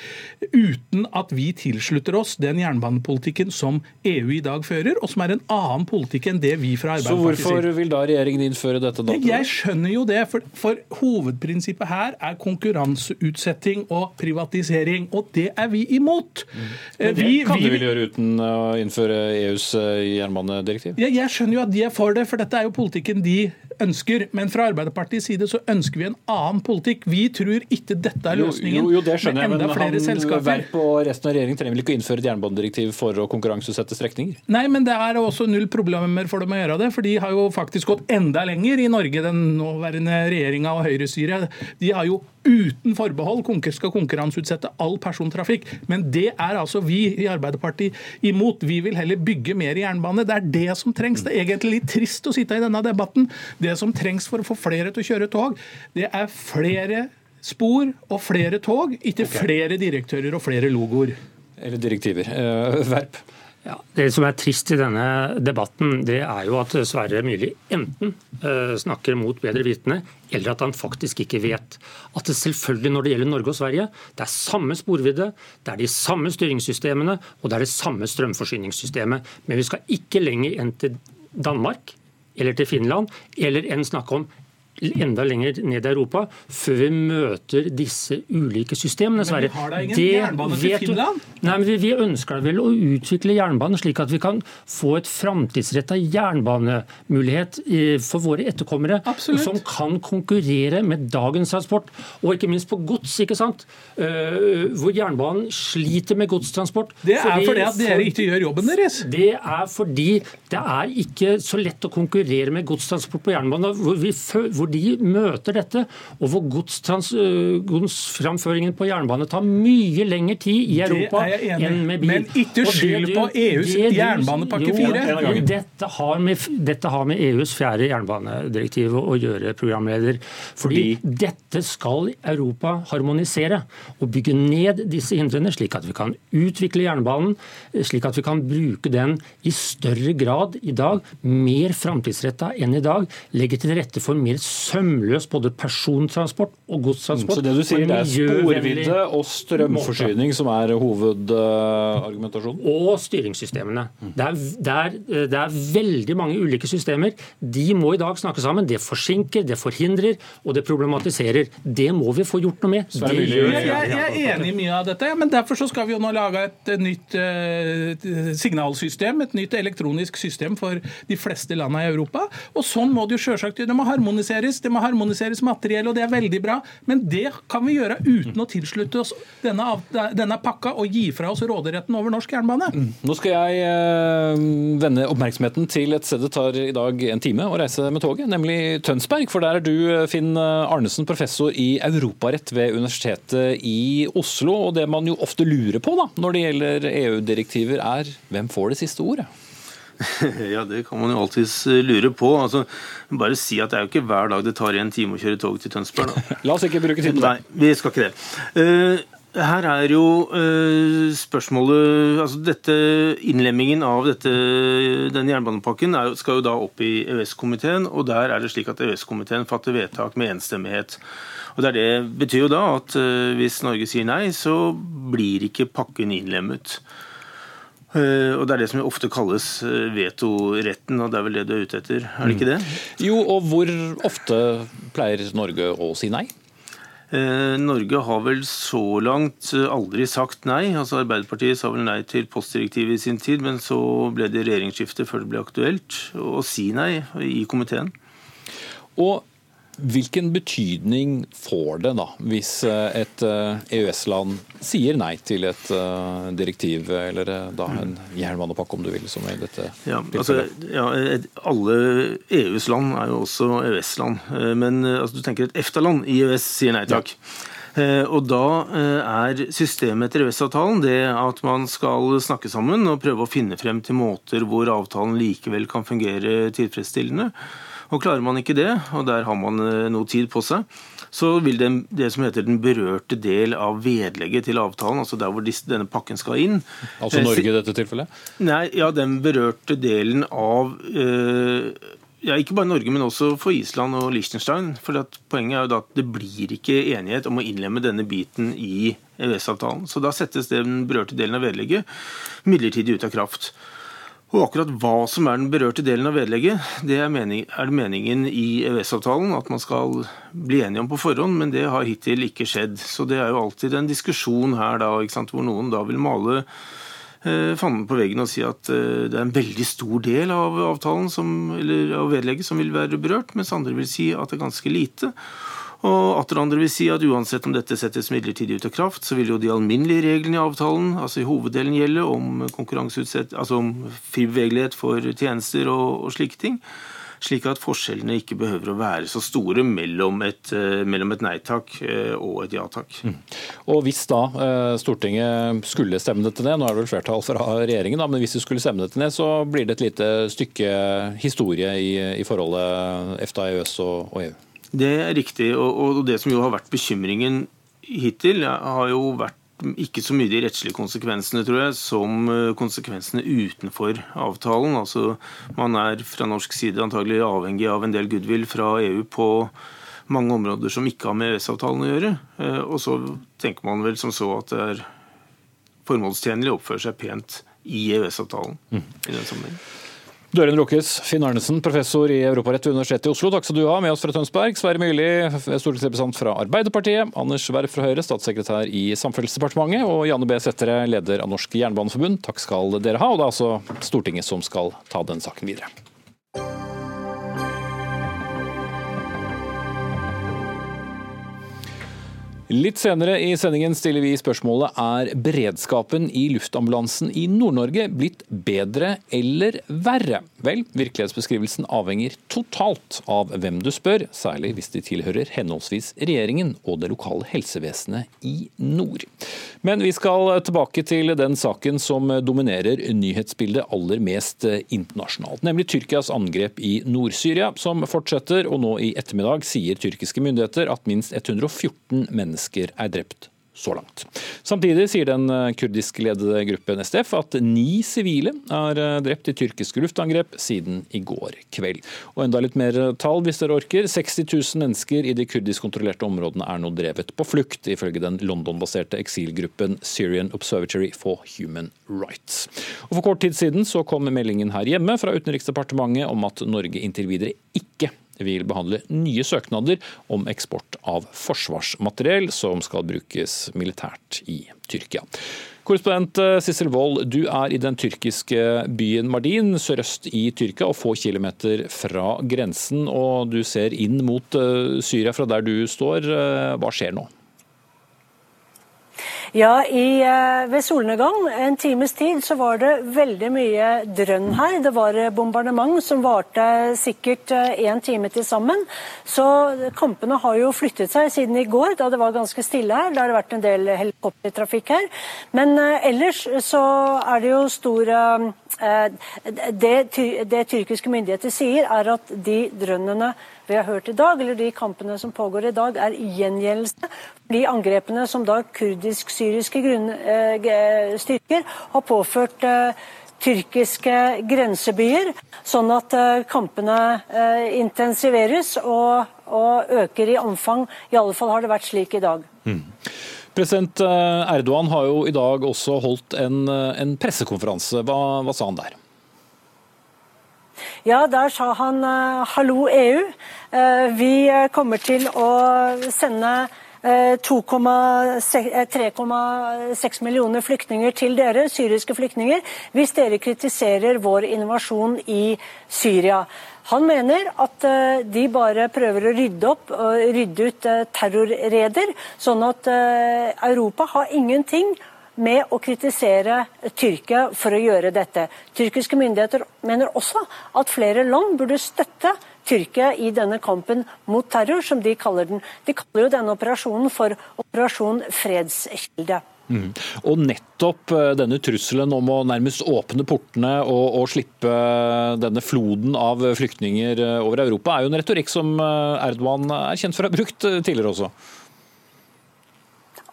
uten at vi tilslutter oss den jernbanepolitikken som EU i dag fører, og som er en annen politikk enn det vi fra Arbeiderpartiet. Så hvorfor vil da regjeringen innføre dette Da? Jeg skjønner jo det, for, for hovedprinsippet her er konkurranseutsetting og privatisering, og det er vi imot. Mm. Men det vi, kan vi, du vel gjøre uten å innføre EUs eh, jernbanedirektiv? Jeg, jeg skjønner jo at de er for det, for dette er jo politikken de ønsker. Men fra Arbeiderpartiets side så ønsker vi en annen politikk. Vi tror ikke dette er løsningen. Jo, jo, det skjønner jeg, men han, Verp og resten av regjeringen trenger vel ikke å innføre et jernbanedirektiv for å konkurranseutsette strekninger? Nei, men det er også null problemer for dem å gjøre det. For de har jo faktisk gått enda lenger i Norge, den nåværende regjeringa og høyrestyret. De har jo uten forbehold skal konkurranseutsette all persontrafikk. Men det er altså vi i Arbeiderpartiet imot. Vi vil heller bygge mer jernbane. Det er det som trengs. Det er egentlig litt trist å sitte i denne debatten. Det som trengs for å få flere til å kjøre tog, det er flere spor og flere tog, ikke okay. flere direktører og flere logoer. Eller direktiver. Uh, Verp? Ja, det som er trist i denne debatten, det er jo at Sverre Myrli enten uh, snakker mot bedre vitende, eller at han faktisk ikke vet. At det selvfølgelig når det gjelder Norge og Sverige, det er samme sporvidde, det er de samme styringssystemene og det er det samme strømforsyningssystemet. Men vi skal ikke lenger enn til Danmark eller til Finland, eller enn snakke om enda lenger ned i Europa før vi møter disse ulike systemene. Men vi har da ingen det jernbane til Finland? Nei, men vi, vi ønsker vel å utvikle jernbanen slik at vi kan få et framtidsretta jernbanemulighet for våre etterkommere. Absolutt. Som kan konkurrere med dagens transport, og ikke minst på gods. ikke sant? Uh, hvor jernbanen sliter med godstransport. Det er fordi, fordi at dere ikke gjør jobben deres? Det er fordi det er ikke så lett å konkurrere med godstransport på jernbanen. hvor vi hvor de møter dette, og hvor godsframføringen på jernbane tar mye lengre tid i Europa enn med bil. Men ikke skyld på EUs jernbanepakke 4. Dette har, med, dette har med EUs fjerde jernbanedirektiv å gjøre, programleder. Fordi, Fordi dette skal Europa harmonisere og bygge ned disse hindrene, slik at vi kan utvikle jernbanen, slik at vi kan bruke den i større grad i dag, mer framtidsretta enn i dag, legge til rette for mer sømløs både persontransport og godstransport. Så det du sier, det er sporvidde og strømforsyning som er hovedargumentasjonen? Og styringssystemene. Det er, det, er, det er, veldig mange ulike systemer. De må i dag snakke sammen. Det forsinker, det forhindrer og det problematiserer. Det må vi få gjort noe med. Jeg, jeg, jeg, er enig i mye av dette, men derfor så skal vi jo nå lage et nytt uh, signalsystem, et nytt elektronisk system for de fleste landene i Europa. Og sånn må det jo selvsagt Det må harmoniseres harmoniseres, det må harmoniseres materiell, og det er veldig bra. Men det kan vi gjøre uten å tilslutte oss denne, denne pakka og gi fra oss råderetten over norsk jernbane. Mm. Nå skal jeg eh, vende oppmerksomheten til et sted det tar i dag en time å reise med toget, nemlig Tønsberg. For der er du, Finn Arnesen, professor i europarett ved Universitetet i Oslo. Og det man jo ofte lurer på da, når det gjelder EU-direktiver, er hvem får det siste ordet? Ja, det kan man jo alltids eh, lure på. Altså, bare si at det er jo ikke hver dag det tar en time å kjøre tog til Tønsberg. Da. La oss ikke bruke tid på det. Nei, vi skal ikke det. Uh, her er jo uh, spørsmålet altså dette, Innlemmingen av dette, denne jernbanepakken er, skal jo da opp i EØS-komiteen. og Der er det slik at EØS-komiteen fatter vedtak med enstemmighet. Og Det, det betyr jo da at uh, hvis Norge sier nei, så blir ikke pakken innlemmet. Eh, og Det er det som ofte kalles eh, vetoretten, og det er vel det du er ute etter? Er det ikke det? Mm. Jo, og hvor ofte pleier Norge å si nei? Eh, Norge har vel så langt aldri sagt nei. altså Arbeiderpartiet sa vel nei til postdirektivet i sin tid, men så ble det regjeringsskifte før det ble aktuelt å si nei i komiteen. Og Hvilken betydning får det da, hvis eh, et eh, EØS-land sier nei til et eh, direktiv, eller da en jernbanepakke, om du vil? som i dette ja, altså, ja, Alle EUs land er jo også EØS-land. Men altså, du tenker et EFTA-land i EØS sier nei takk. Ja. Og da er systemet etter EØS-avtalen det at man skal snakke sammen og prøve å finne frem til måter hvor avtalen likevel kan fungere tilfredsstillende. Og Klarer man ikke det, og der har man eh, noe tid på seg, så vil det, det som heter den berørte del av vedlegget til avtalen, altså der hvor denne pakken skal inn Altså Norge i dette tilfellet? Nei, ja, den berørte delen av øh, ja, Ikke bare Norge, men også for Island og Liechtenstein. For Poenget er jo da at det blir ikke enighet om å innlemme denne biten i EØS-avtalen. Så da settes den berørte delen av vedlegget midlertidig ut av kraft. Og akkurat hva som er den berørte delen av vedlegget, det er, mening, er det meningen i EØS-avtalen at man skal bli enige om på forhånd, men det har hittil ikke skjedd. Så det er jo alltid en diskusjon her da, hvor noen da vil male eh, fanden på veggen og si at eh, det er en veldig stor del av avtalen som, eller av vedlegget som vil være berørt, mens andre vil si at det er ganske lite. Og atter andre vil si at uansett om dette settes midlertidig ut av kraft, så vil jo de alminnelige reglene i avtalen, altså i hoveddelen gjelde om konkurranseutsett, altså om fri bevegelighet for tjenester og, og slike ting slik at forskjellene ikke behøver å være så store mellom et, eh, mellom et nei-takk eh, og et ja-takk. Mm. Og Hvis da eh, Stortinget skulle stemme dette ned, nå er det vel flertall fra regjeringen, da, men hvis de skulle stemme dette ned, så blir det et lite stykke historie i, i forholdet EFTA, EØS og, og EU? Det er riktig. Og, og det som jo har vært bekymringen hittil, har jo vært ikke så mye de rettslige konsekvensene, tror jeg, som eh, konsekvensene utenfor avtalen. Altså, man er fra norsk side antagelig avhengig av en del goodwill fra EU på mange områder som ikke har med EØS-avtalen å gjøre. Eh, og så tenker man vel som så at det er formålstjenlig å oppføre seg pent i EØS-avtalen. Mm. i den sammenheng. Døren lukkes. Finn Arnesen, professor i europarett ved Universitetet i Oslo. Takk skal du ha. Med oss fra Tønsberg, Sverre Myrli, stortingsrepresentant fra Arbeiderpartiet. Anders Werp fra Høyre, statssekretær i Samferdselsdepartementet. Og Janne B. Sættere, leder av Norsk Jernbaneforbund. Takk skal dere ha. Og det er altså Stortinget som skal ta den saken videre. Litt senere i sendingen stiller vi spørsmålet er beredskapen i luftambulansen i Nord-Norge blitt bedre eller verre? Vel, virkelighetsbeskrivelsen avhenger totalt av hvem du spør, særlig hvis de tilhører henholdsvis regjeringen og det lokale helsevesenet i nord. Men vi skal tilbake til den saken som dominerer nyhetsbildet aller mest internasjonalt, nemlig Tyrkias angrep i Nord-Syria, som fortsetter, og nå i ettermiddag sier tyrkiske myndigheter at minst 114 mennesker mennesker er drept så langt. Samtidig sier den eh, kurdiskledede gruppen SDF at ni sivile er eh, drept i tyrkiske luftangrep siden i går kveld. Og enda litt mer tall hvis dere orker. 60 000 mennesker i de kurdiskkontrollerte områdene er nå drevet på flukt, ifølge den London-baserte eksilgruppen Syrian Observatory for Human Rights. Og For kort tid siden så kom meldingen her hjemme fra Utenriksdepartementet om at Norge inntil videre ikke vil behandle nye søknader om eksport av forsvarsmateriell som skal brukes militært i Tyrkia. Korrespondent eh, Sissel Wold, du er i den tyrkiske byen Mardin sørøst i Tyrkia og få kilometer fra grensen. og Du ser inn mot eh, Syria fra der du står. Eh, hva skjer nå? Ja, i, eh, ved solnedgang en times tid så var det veldig mye drønn her. Det var eh, bombardement som varte sikkert én eh, time til sammen. Så kampene har jo flyttet seg siden i går, da det var ganske stille her. Da har det vært en del helikoptertrafikk her. Men ellers så er det jo stor det, det tyrkiske myndigheter sier, er at de drønnene vi har hørt i dag, eller de kampene som pågår i dag, er gjengjeldelse. De angrepene som da kurdisk-syriske eh, styrker har påført eh, tyrkiske grensebyer, sånn at eh, kampene intensiveres og, og, øker i omfang. I alle fall har det vært slik i dag. Mm. President Erdogan har jo i dag også holdt en, en pressekonferanse. Hva, hva sa han der? Ja, der sa han uh, 'hallo EU'. Uh, vi eh, kommer til å sende 3,6 millioner flyktninger til dere, syriske flyktninger, hvis dere kritiserer vår invasjon i Syria. Han mener at de bare prøver å rydde opp og rydde ut terrorreder, sånn at Europa har ingenting med å kritisere Tyrkia for å gjøre dette. Tyrkiske myndigheter mener også at flere land burde støtte Tyrkia i denne kampen mot terror, som de kaller den. De kaller jo denne operasjonen for Operasjon fredskilde. Mm. Og nettopp eh, denne trusselen om å nærmest åpne portene og, og, slippe denne floden av flyktninger eh, over Europa, er jo en retorikk som eh, Erdogan er kjent for å ha brukt tidligere også.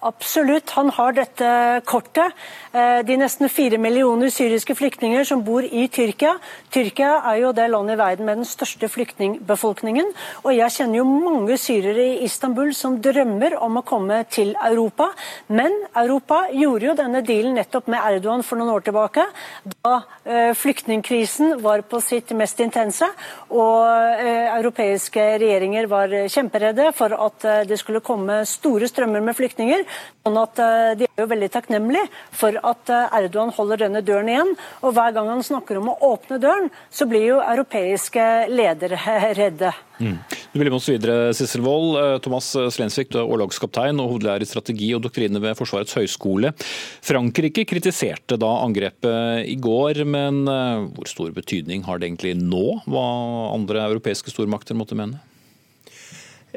Absolutt, han har dette kortet. Eh, de nesten fire millioner syriske flyktninger som bor i Tyrkia. Tyrkia er jo det landet i verden med den største flyktningbefolkningen. Og jeg kjenner jo mange syrere i Istanbul som drømmer om å komme til Europa. Men Europa gjorde jo denne dealen nettopp med Erdogan for noen år tilbake. Da eh, flyktningkrisen var på sitt mest intense, og eh, europeiske regjeringer var kjemperedde for at det skulle komme store strømmer med flyktninger. Sånn at eh, De er jo veldig takknemlige for at eh, Erdogan holder denne døren igjen. Og Hver gang han snakker om å åpne døren, så blir jo europeiske ledere redde. Mm. Du blir med oss videre, Sissel Wold. Eh, Thomas Slensvik, du er årlagskaptein og hovedlærer i strategi og doktrine ved Forsvarets høgskole. Frankrike kritiserte da angrepet i går, men hvor stor betydning har det egentlig nå, hva andre europeiske stormakter måtte mene?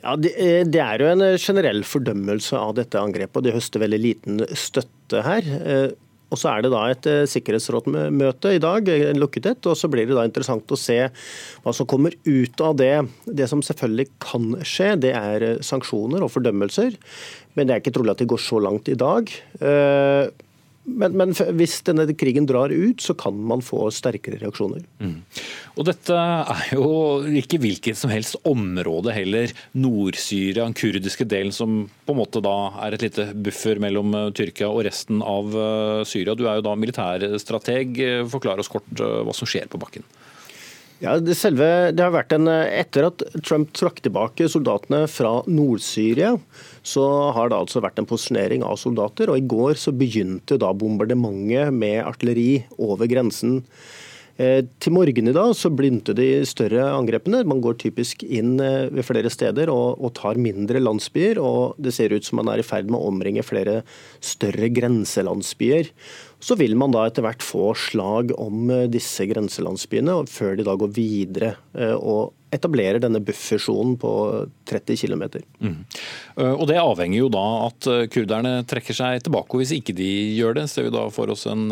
Ja, det, eh, det, er jo en eh, generell fordømmelse av dette angrepet, og det høster veldig liten støtte her. Eh, Og Så er det da et sikkerhetsrådsmøte i dag, lukket et, og så blir det da interessant å se hva som kommer ut av det. Det som selvfølgelig kan skje, det er sanksjoner og fordømmelser. Men det er ikke trolig at det går så langt i dag. Men, men, hvis denne krigen drar ut, så kan man få sterkere reaksjoner. Mm. Og Dette er jo ikke hvilket som helst område heller. Nord-Syria, den kurdiske delen som på en måte da er et lite buffer mellom eh, Tyrkia og resten av eh, Syria. Du er jo da militærstrateg. Forklar oss kort eh, hva som skjer på bakken. Ja, det, selve, det har vært en, Etter at Trump trakk tilbake soldatene fra Nord-Syria, så har det altså vært en posisjonering av soldater. og I går så begynte da bombardementet med artilleri over grensen. Eh, til morgen i dag så begynte de større angrepene. Man går typisk inn eh, ved flere steder og, og, tar mindre landsbyer. og Det ser ut som man er i ferd med å omringe flere større grenselandsbyer. Så vil man da etter hvert få slag om eh, disse grenselandsbyene, før de da går videre og etablerer denne buffersonen på 30 km. Mm. Og Det avhenger jo da at kurderne trekker seg tilbake. og Hvis ikke de gjør det, ser vi da for oss en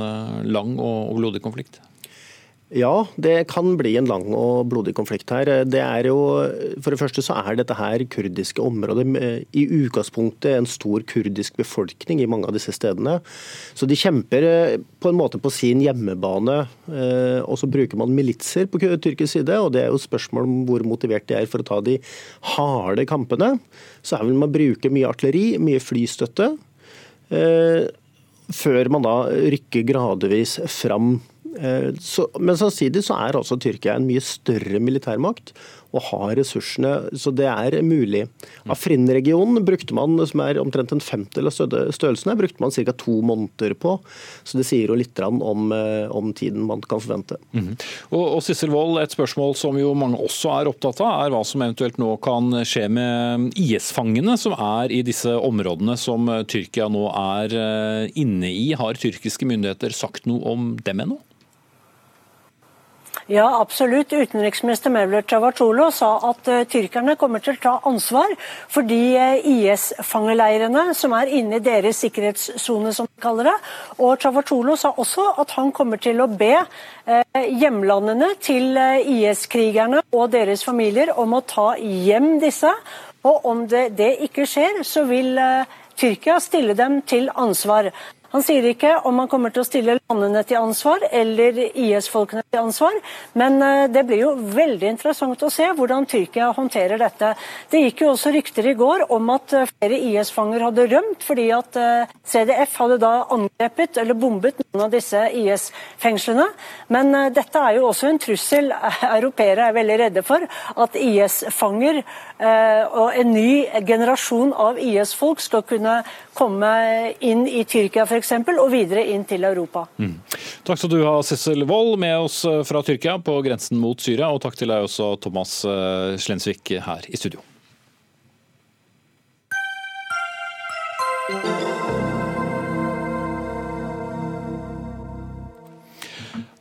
lang og blodig konflikt? Ja, det kan bli en lang og blodig konflikt her. Det er jo, for det første så er dette her kurdiske områder i utgangspunktet en stor kurdisk befolkning i mange av disse stedene. Så de kjemper eh, på en måte på sin hjemmebane. Eh, og så bruker man militser på tyrkisk side, og det er jo spørsmål om hvor motivert de er for å ta de harde kampene. Så er vel man bruker mye artilleri, mye flystøtte. Eh, før man da rykker gradvis fram så, men samtidig så er altså Tyrkia en mye større militærmakt og har ressursene, så det er mulig. Afrin-regionen brukte man, som er omtrent en femtedel av størrelsen, brukte man ca. to måneder på. Så det sier jo litt om, eh, om tiden man kan forvente. Mm -hmm. Og, og Sissel Wold, et spørsmål som jo mange også er opptatt av, er hva som eventuelt nå kan skje med IS-fangene som er i disse områdene som Tyrkia nå er eh, inne i. Har tyrkiske myndigheter sagt noe om dem ennå? Ja, absolutt. Utenriksminister Mevler Cavacolo sa at uh, tyrkerne kommer til å ta ansvar for de uh, IS-fangeleirene som er inne i deres sikkerhetssone, som de kaller det. Og Cavacolo sa også at han kommer til å be uh, hjemlandene til IS-krigerne og deres familier om å ta hjem disse. Og om det, det ikke skjer, så vil Tyrkia stille dem til ansvar. Han sier ikke om han kommer til å stille landene til ansvar eller IS-folkene til ansvar, men eh, det blir jo veldig interessant å se hvordan Tyrkia håndterer dette. Det gikk jo også rykter i går om at eh, flere IS-fanger hadde rømt fordi at eh, CDF hadde da angrepet eller bombet noen av disse IS-fengslene. Men dette er jo også en trussel europeere er veldig redde for, at IS-fanger og en ny generasjon av IS-folk skal kunne komme inn i Tyrkia f.eks eksempel og videre inn til Europa. Mm. Takk skal du ha, Sissel Wold, med oss eh, fra Tyrkia på grensen mot Syria. Og takk til deg også, Thomas eh, Slensvik, her i studio.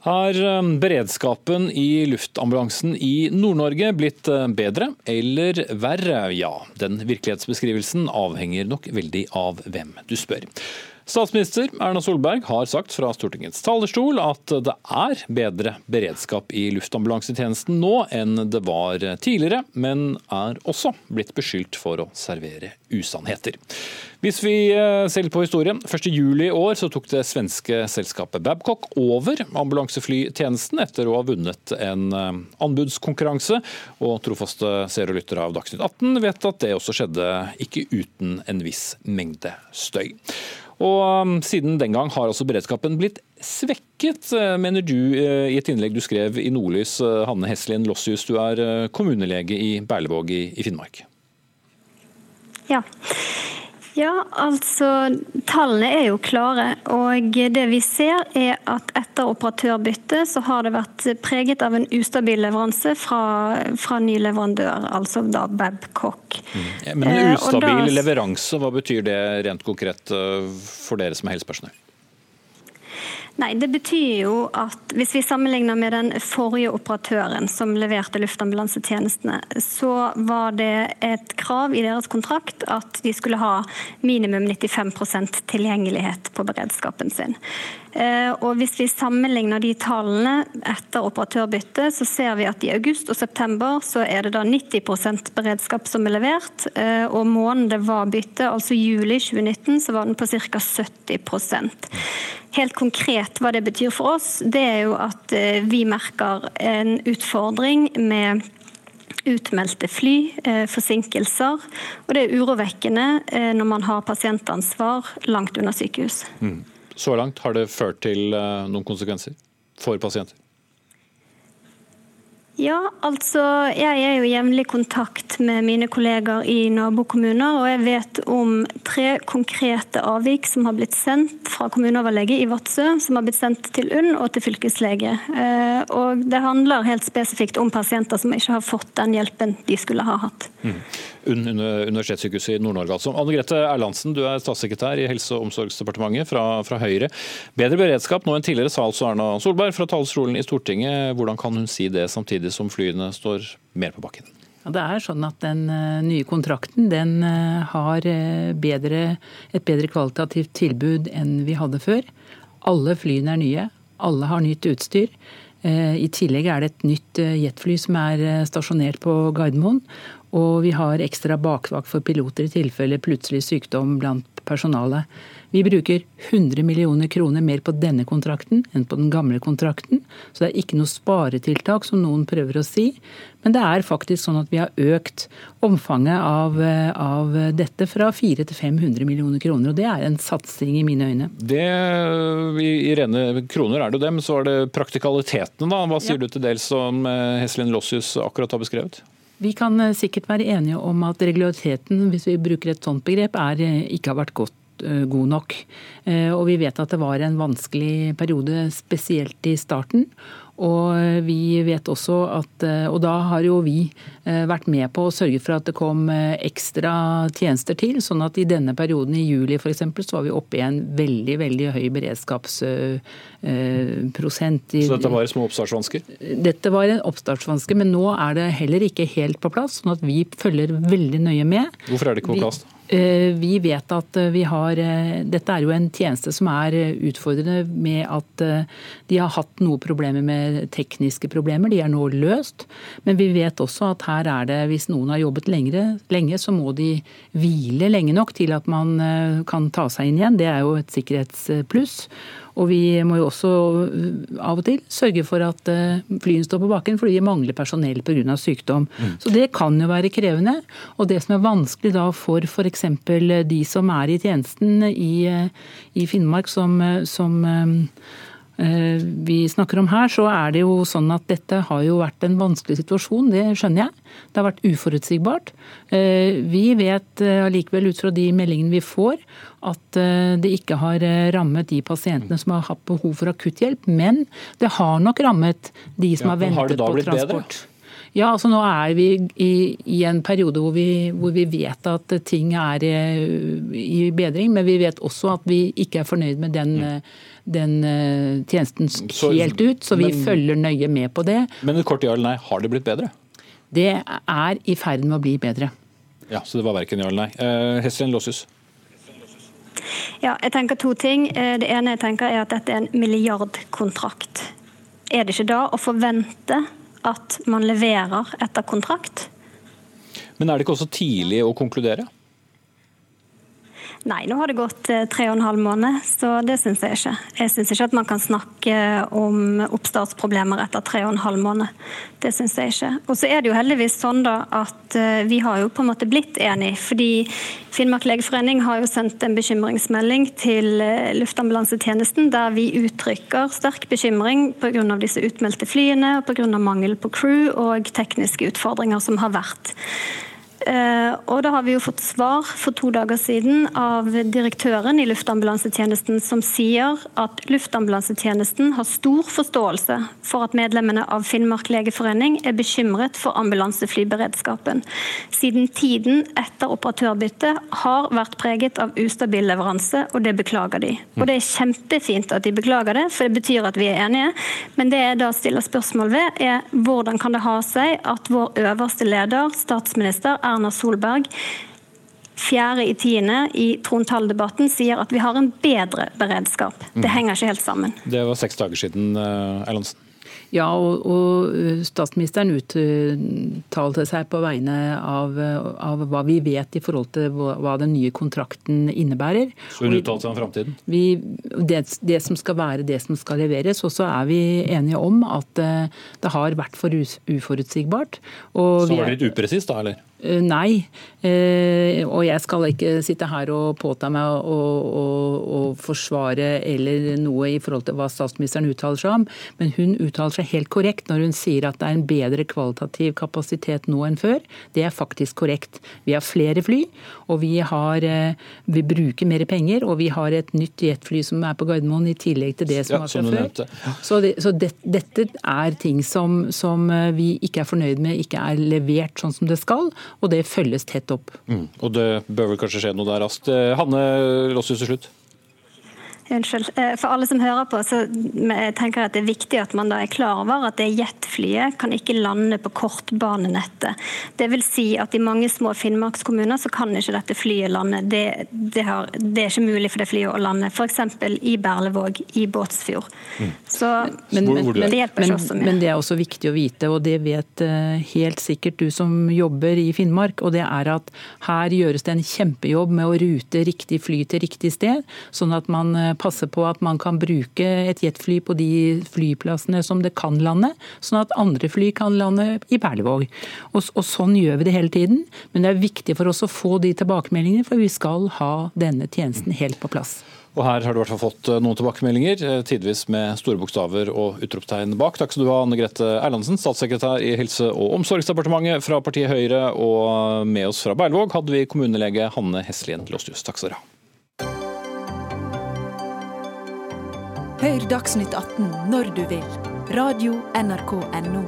Har eh, beredskapen i luftambulansen i Nord-Norge blitt bedre eller verre? Ja, den virkelighetsbeskrivelsen avhenger nok veldig av hvem du spør. Statsminister Erna Solberg har sagt fra Stortingets talerstol at det er bedre beredskap i luftambulansetjenesten nå enn det var tidligere, men er også blitt beskyldt for å servere usannheter. Hvis vi eh, ser på historien, 1.7 i år så tok det svenske selskapet Babcock over ambulanseflytjenesten etter å ha vunnet en eh, anbudskonkurranse. Og trofaste seere og lyttere av Dagsnytt 18 vet at det også skjedde ikke uten en viss mengde støy. Og um, Siden den gang har altså beredskapen blitt svekket, eh, mener du eh, i et innlegg du skrev i Nordlys. Eh, Hanne Heslien Lossius, du er kommunelege i Berlevåg i Finnmark. Ja. Ja, altså Tallene er jo klare. og Det vi ser er at etter operatørbyttet så har det vært preget av en ustabil leveranse fra, fra ny leverandør, altså da Babcock. Mm. Men en ustabil da, leveranse, hva betyr det rent konkret for dere som er helsepersonell? Nei, Det betyr jo at hvis vi sammenligner med den forrige operatøren som leverte luftambulansetjenestene, så var det et krav i deres kontrakt at de skulle ha minimum 95% tilgjengelighet på beredskapen sin. Eh, og Hvis vi sammenligner de tallene etter operatørbyttet, så ser vi at i august og september så er det da 90% beredskap som er levert. Eh, og måneden det var bytte, altså juli 2019, så var den på ca. 70% Helt konkret hva det betyr for oss, det er jo at eh, vi merker en utfordring med utmeldte fly, forsinkelser. Og det er urovekkende når man har pasientansvar langt unna sykehus. Mm. Så langt har det ført til noen konsekvenser for pasienter? Ja, altså jeg er jo jevnlig i kontakt med mine kolleger i nabokommuner, og jeg vet om tre konkrete avvik som har blitt sendt fra kommuneoverlege i Vadsø, som har blitt sendt til UNN og til fylkeslege. Eh, og det handler helt spesifikt om pasienter som ikke har fått den hjelpen de skulle ha hatt. Mm. Universitetssykehuset i Nord-Norge altså. Anne Grete Erlandsen, du er statssekretær i Helse- og omsorgsdepartementet fra, fra Høyre. Bedre beredskap nå enn tidligere, sa altså Erna Solberg fra talerstolen i Stortinget. Hvordan kan hun si det samtidig? som flyene står mer på bakken? Det er sånn at Den eh, nye kontrakten den eh, har eh, bedre, et bedre kvalitativt tilbud enn vi hadde før. Alle flyene er nye. Alle har nytt utstyr. I tillegg er det et nytt jetfly som er stasjonert på Gardermoen. Og vi har ekstra bakvakt for piloter i tilfelle plutselig sykdom blant personalet. Vi bruker 100 millioner kroner mer på denne kontrakten enn på den gamle kontrakten. Så det er ikke noe sparetiltak, som noen prøver å si. Men det er faktisk sånn at vi har økt omfanget av, av dette fra 400 til 500 millioner kroner. Og det er en satsing i mine øyne. Det, I rene kroner er det men så er det praktikalitetene, da. Hva sier ja. du til dels som Heselin Lossius akkurat har beskrevet? Vi kan eh, sikkert være enige om at regulariteten, hvis vi bruker et sånt begrep, er, eh, ikke har vært godt Eh, god nok. Og vi vet at det var en vanskelig periode, spesielt i starten. Og vi vet også at eh, Og da har jo vi vært med på å sørge for at det kom ekstra tjenester til. Sånn at i denne perioden, i juli f.eks., så var vi oppe i en veldig, veldig høy beredskapsprosent. Så dette var små oppstartsvansker? Dette var en oppstartsvanske, men nå er det heller ikke helt på plass. Sånn at vi følger veldig nøye med. Hvorfor er det ikke på plass? Eh, vi vet at eh, vi har eh, Dette er jo en tjeneste som er utfordrende med at de har hatt noe problemer med tekniske problemer. De er nå løst. Men vi vet også at her er det, hvis noen har jobbet lengre, lenge, så må de hvile lenge nok til at man kan ta seg inn igjen. Det er jo et sikkerhetspluss. Og vi må jo også øh, av og til sørge for at øh, flyene står på bakken fordi de mangler personell pga. sykdom. Mm. Så det kan jo være krevende. Og det som er vanskelig da for f.eks. de som er i tjenesten i, øh, i Finnmark, som, som vi snakker om her, så er det jo sånn at dette har jo vært en vanskelig situasjon, det skjønner jeg. Det har vært uforutsigbart. Vi vet allikevel ut fra de meldingene vi får at eh, det ikke har eh, rammet de pasientene som har hatt behov for akutthjelp. Men det har nok rammet de som ja, har ventet på transport. Bedre? Ja, altså Nå er vi i, i en periode hvor vi, hvor vi, vet at ting er eh, i bedring, men vi vet også at vi ikke er fornøyd med den, mm. den tjenesten helt ut. Så vi men, følger nøye med på det. Men et kort ja eller nei, har det blitt bedre? Det er i ferd med å bli bedre. Ja, Så det var verken ja eller nei. Uh, Hesselin Låshus? Ja, jeg tenker to ting. Eh, det ene jeg tenker er at dette er en milliardkontrakt. Er det ikke da å forvente at man leverer etter kontrakt? Men er det ikke også tidlig å konkludere? Nei, nå har det gått eh, tre og en halv måned, så det syns jeg ikke. Jeg syns ikke at man kan snakke om oppstartsproblemer etter tre og en halv måned. Det syns jeg ikke. Og så er det jo heldigvis sånn da at eh, vi har jo på en måte blitt enige. Fordi Finnmark legeforening har jo sendt en bekymringsmelding til eh, Luftambulansetjenesten der vi uttrykker sterk bekymring pga. disse utmeldte flyene og pga. mangel på crew og tekniske utfordringer som har vært. Eh, og da har vi jo fått svar for to dager siden av direktøren i Luftambulansetjenesten som sier at Luftambulansetjenesten har stor forståelse for at medlemmene av Finnmark legeforening er bekymret for ambulanseflyberedskapen, siden tiden etter operatørbyttet har vært preget av ustabil leveranse, og det beklager de. Og Det er kjempefint at de beklager det, for det betyr at vi er enige. Men det jeg da stiller spørsmål ved, er hvordan kan det ha seg at vår øverste leder, statsminister Erna Solberg, fjerde i tiende i trontaledebatten sier at vi har en bedre beredskap. Det henger ikke helt sammen. Det var seks dager siden, eh, Erlandsen. Ja, og, og statsministeren uttalte seg på vegne av, av, hva vi vet i forhold til hva, hva den nye kontrakten innebærer. Så hun uttalte seg om framtiden? Det, det, som skal være det som skal leveres. Og så er vi enige om at eh, det har vært for uforutsigbart. så var det litt upresist da, eller? Eh, nei, eh, og jeg skal ikke sitte her og påta meg å, forsvare eller noe i forhold til hva statsministeren uttaler seg om, men hun uttaler seg helt korrekt når hun sier at det er en bedre kvalitativ kapasitet nå enn før. Det er faktisk korrekt. Vi har flere fly, og vi, har, eh, vi bruker mer penger, og vi har et nytt jetfly som er på Gardermoen i tillegg til det som ja, var fra før. Så, det, så det, dette er ting som, som vi ikke er fornøyd med, ikke er levert sånn som det skal og det følges tett opp. Mm. Og det bør vel kanskje skje noe der raskt. Hanne, Hanne Lossius til slutt. Unnskyld. Eh, for alle som hører på, så tenker jeg at det er viktig at man da er klar over at det jetflyet kan ikke lande på kortbanenettet. Det vil si at i mange små finnmarkskommuner så kan ikke dette flyet lande. Det, det, har, det er ikke mulig for det flyet å lande. F.eks. i Berlevåg, i Båtsfjord. Mm. Så men, men, men, det hjelper ikke også mye. Men det er også viktig å vite, og det vet eh, helt sikkert du som jobber i Finnmark, og det er at her gjøres det en kjempejobb med å rute riktig fly til riktig sted, sånn at man eh, passe på at man kan bruke et jetfly på de flyplassene som det kan lande, sånn at andre fly kan lande i Berlevåg. Og, og sånn gjør vi det hele tiden. Men det er viktig for oss å få de tilbakemeldingene, for vi skal ha denne tjenesten helt på plass. Og her har du i hvert fall fått eh, noen tilbakemeldinger, eh, tidvis med store bokstaver og utropstegn bak. Takk skal du ha, Anne Grete Erlandsen, statssekretær i Helse- og omsorgsdepartementet fra partiet Høyre. Og med oss fra Berlevåg hadde vi kommunelege Hanne Heslien Lostius. Takk skal dere ha. Hør Dagsnytt 18 når du vil. Radio NRK Radio.nrk.no.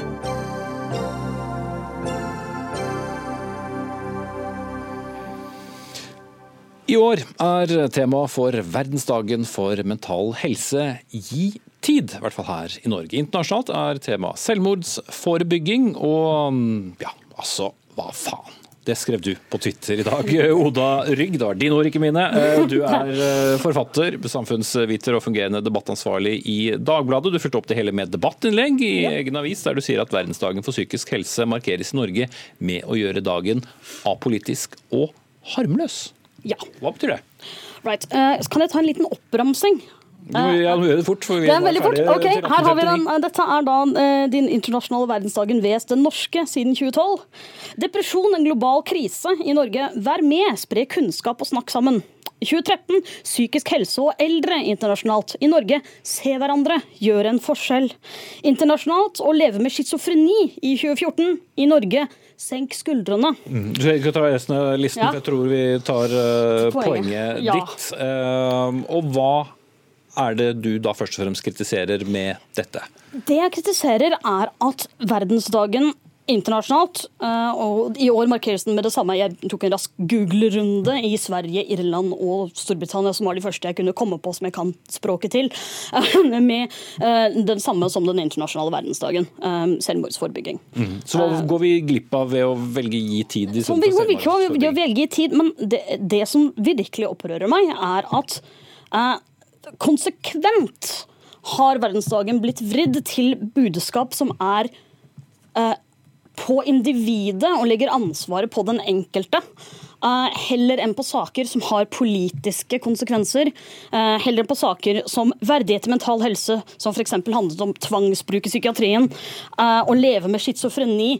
I år er tema for verdensdagen for mental helse gi tid, i hvert fall her i Norge. Internasjonalt er tema selvmordsforebygging og ja, altså, hva faen? Det skrev du på Twitter i dag. Oda Rygg, det var dine ord, ikke mine. Eh, du er eh, forfatter, samfunnsviter og fungerende debattansvarlig i Dagbladet. Du fulgte opp det hele med debattinnlegg i egen avis, der du sier at verdensdagen for psykisk helse markeres i Norge med å gjøre dagen apolitisk og harmløs. Ja. Hva betyr det? Right. Uh, kan jeg ta en liten oppramsing? Du må, gjør det fort. det er veldig fort. Ok, her har vi den. Dette er da uh, din internasjonale verdensdagen VS den norske siden 2012. Depresjon, en global krise i Norge. Vær med, spre kunnskap og snakk sammen. 2013 psykisk helse og eldre internasjonalt. I Norge se hverandre, gjør en forskjell. Internasjonalt å leve med schizofreni i 2014. I Norge senk skuldrene. Mm. Du skal ta resten av listen, ja. for jeg tror vi tar uh, poenget, poenget ja. ditt. Uh, og hva er det du da først og fremst kritiserer med dette? Det jeg kritiserer, er at verdensdagen internasjonalt, eh, og i år markeres den med det samme. Jeg tok en rask Google-runde i Sverige, Irland og Storbritannia, som var de første jeg kunne komme på som jeg kan språket til, med eh, den samme som den internasjonale verdensdagen. Eh, selvmordsforebygging. Mm. Så hva går vi glipp av ved å velge gi tid? I vi går glipp av å velge tid, men det, det, som virkelig opprører meg, er at konsekvent har verdensdagen blitt vridd til budskap som er eh, på individet og legger ansvaret på den enkelte. Uh, heller enn på saker som har politiske konsekvenser. Uh, heller enn på saker som verdighet til mental helse, som f.eks. handlet om tvangsbruk i psykiatrien. Uh, å leve med schizofreni,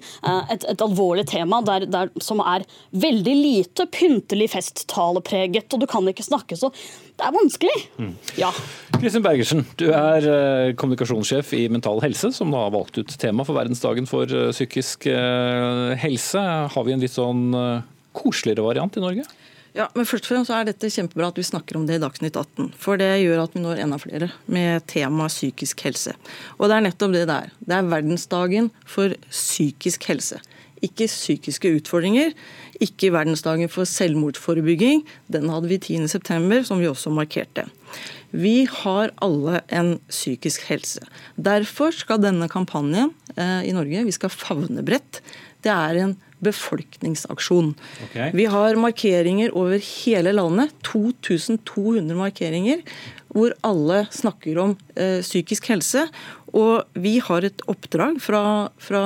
et, et, alvorlig tema der, der, som er veldig lite pyntelig festtalepreget, og du kan ikke snakke så Det er vanskelig. Mm. Ja. Kristin Bergersen, du er kommunikasjonssjef i Mental Helse, som har valgt ut tema for verdensdagen for psykisk helse. Har vi en litt sånn koseligere variant i Norge? Ja, men først og fremst er dette kjempebra at vi snakker om det i Dagsnytt 18. For det gjør at vi når enda flere med temaet psykisk helse. Og det er nettopp det det er. Det er verdensdagen for psykisk helse. Ikke psykiske utfordringer, ikke verdensdagen for selvmordsforebygging. Den hadde vi 10.9, som vi også markerte. Vi har alle en psykisk helse. Derfor skal denne kampanjen eh, i Norge, vi skal favne bredt. Det er en befolkningsaksjon. Okay. Vi har markeringer over hele landet. 2200 markeringer hvor alle snakker om eh, psykisk helse. Og vi har et oppdrag fra, fra,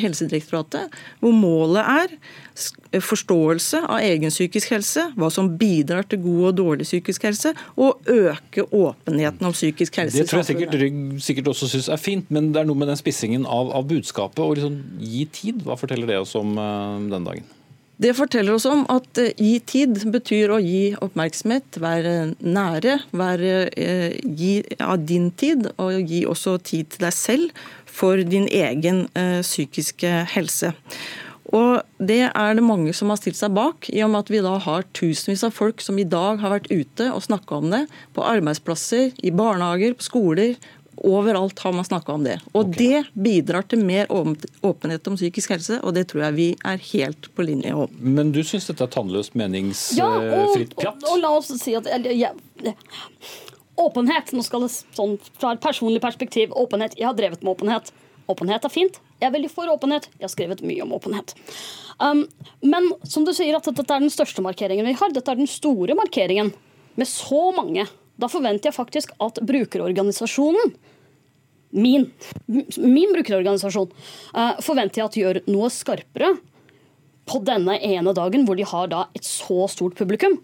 Helsedirektoratet hvor målet er forståelse av egen psykisk helse, hva som bidrar til god og dårlig psykisk helse, og øke åpenheten om psykisk helse. Det tror jeg sikkert Rygg sikkert også syns er fint, men det er noe med den spissingen av, av budskapet og liksom gi tid. Hva forteller det oss om uh, den dagen? Det forteller oss om at gi tid betyr å gi oppmerksomhet, være nære, være, uh, gi av din tid, og gi også tid til deg selv for din egen uh, psykiske helse. Og Det er det mange som har stilt seg bak, i og med at vi da har tusenvis av folk som i dag har vært ute og snakka om det. På arbeidsplasser, i barnehager, på skoler, Overalt har man snakka om det. Og okay. det bidrar til mer åpenhet om psykisk helse, og det tror jeg vi er helt på linje om. Men du syns dette er tannløst meningsfritt pjatt? Ja, og, og, og, la oss si at ja, Åpenhet, nå skal det sånn fra et personlig perspektiv, åpenhet, jeg har drevet med åpenhet. Åpenhet er fint. Jeg er veldig for åpenhet. Jeg har skrevet mye om åpenhet. Um, men som du sier at dette er den største markeringen vi har. Dette er den store markeringen med så mange da forventer jeg faktisk at brukerorganisasjonen Min, min brukerorganisasjon uh, forventer jeg at gjør noe skarpere på denne ene dagen hvor de har da et så stort publikum.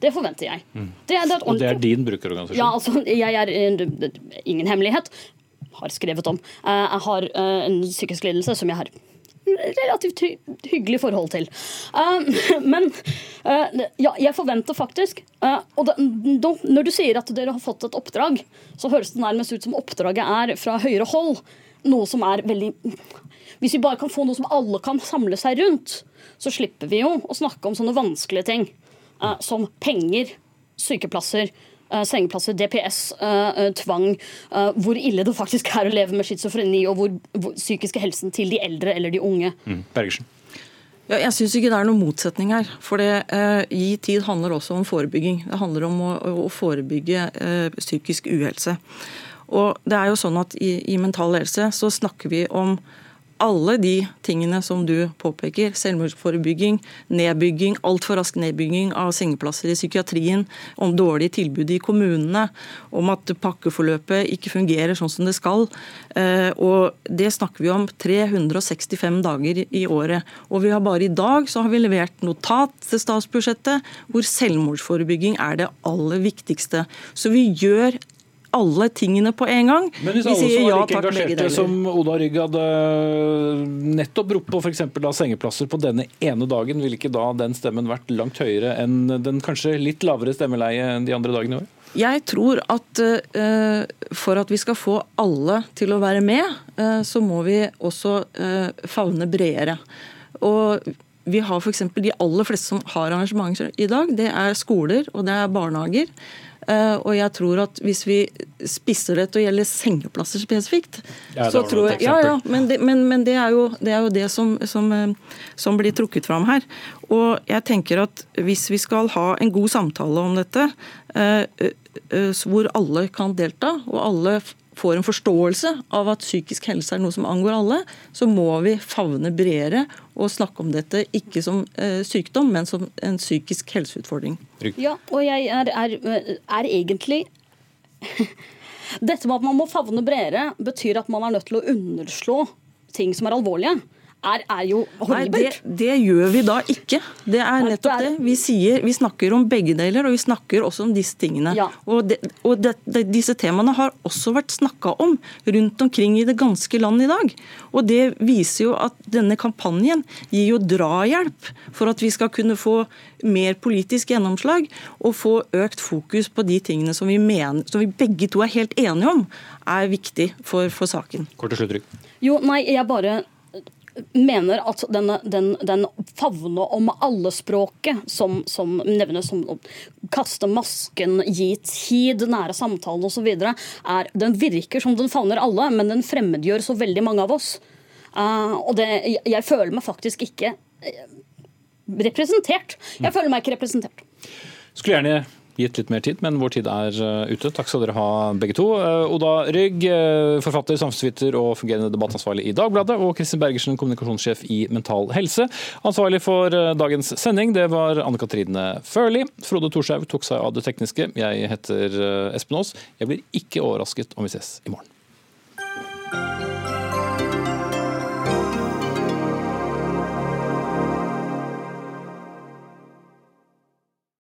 Det forventer jeg. Mm. Det, det og det er din brukerorganisasjon? Ja, altså, jeg er uh, ingen hemmelighet. Har skrevet om. Uh, jeg har en psykisk lidelse som jeg har relativt hy hyggelig forhold til. Uh, men uh, ja, jeg forventer faktisk uh, Og da, da, når du sier at dere har fått et oppdrag, så høres det nærmest ut som oppdraget er fra høyere hold. Noe som er veldig Hvis vi bare kan få noe som alle kan samle seg rundt, så slipper vi jo å snakke om sånne vanskelige ting som penger, sykeplasser, sengeplasser, DPS, uh, uh, tvang, hvor ille det faktisk er å leve med schizofreni, og hvor, hvor psykiske helsen til de eldre eller de unge. Mm. Bergersen. Ja, jeg syns ikke det er noen motsetning her. For det, eh, Gi tid handler også om forebygging. Det handler om å, å forebygge eh, psykisk uhelse. Og det er jo sånn at i, i mental helse så snakker vi om alle de tingene som du påpeker, selvmordsforebygging, nedbygging, altfor rask nedbygging av sengeplasser i psykiatrien, om dårlige tilbud i kommunene, om at pakkeforløpet ikke fungerer sånn som det skal. Eh, og Det snakker vi om 365 dager i året. Og vi har bare i dag så har vi levert notat til statsbudsjettet hvor selvmordsforebygging er det aller viktigste. Så vi gjør alle tingene på en gang. Men hvis alle som var like engasjerte som Oda Rygg hadde nettopp ropt på f.eks. sengeplasser på denne ene dagen, ville ikke da den stemmen vært langt høyere enn den kanskje litt lavere stemmeleie enn de andre dagene i år? Jeg tror at uh, for at vi skal få alle til å være med, uh, så må vi også uh, favne bredere. Og vi har f.eks. de aller fleste som har arrangementer i dag, det er skoler og det er barnehager. Eh, og jeg tror at hvis vi spisser det til å gjelde sengeplasser spesifikt, ja, så tror jeg Ja, ja, men det, men, men det, er, jo, det er jo det, som, som, eh, som, blir trukket fram her. Og jeg tenker at hvis vi skal ha en god samtale om dette, eh, hvor alle kan delta, og alle får en forståelse av at psykisk helse er noe som angår alle, så må vi favne bredere og snakke om dette ikke som eh, sykdom, men som en psykisk helseutfordring. Ja, og jeg er, er, er egentlig Dette med at man må favne bredere, betyr at man er nødt til å underslå ting som er alvorlige. Er, er jo horribelt. Nei, det, det, gjør vi da ikke. Det er nettopp det. Vi, sier, vi snakker om begge deler, og vi snakker også om disse tingene. Ja. Og, det, og det, disse temaene har også vært snakka om rundt omkring i det ganske land i dag. Og det viser jo at denne kampanjen gir jo drahjelp for at vi skal kunne få mer politisk gjennomslag og få økt fokus på de tingene som vi, mener, som vi begge to er helt enige om er viktig for, for saken. Kort og slutt, Jo, nei, jeg bare mener at den, den, den favne om alle-språket som, som, nevnes som å kaste masken, gi tid, nære samtalen osv., den virker som den favner alle, men den fremmedgjør så veldig mange av oss. Uh, og det, jeg, jeg føler meg faktisk ikke uh, representert. Jeg føler meg ikke representert. Skulle gjerne gitt litt mer tid, men vår tid er eh, ute. Takk skal dere ha begge to. Eh, Oda Rygg, eh, forfatter, samfunnsviter og fungerende debattansvarlig i Dagbladet, og Kristin Bergersen, kommunikasjonssjef i Mental Helse. Ansvarlig for dagens sending, det var Anne Katrine Førli. Frode Thorshaug tok seg av det tekniske. Jeg heter Espen Aas. Jeg blir ikke overrasket om vi ses i morgen.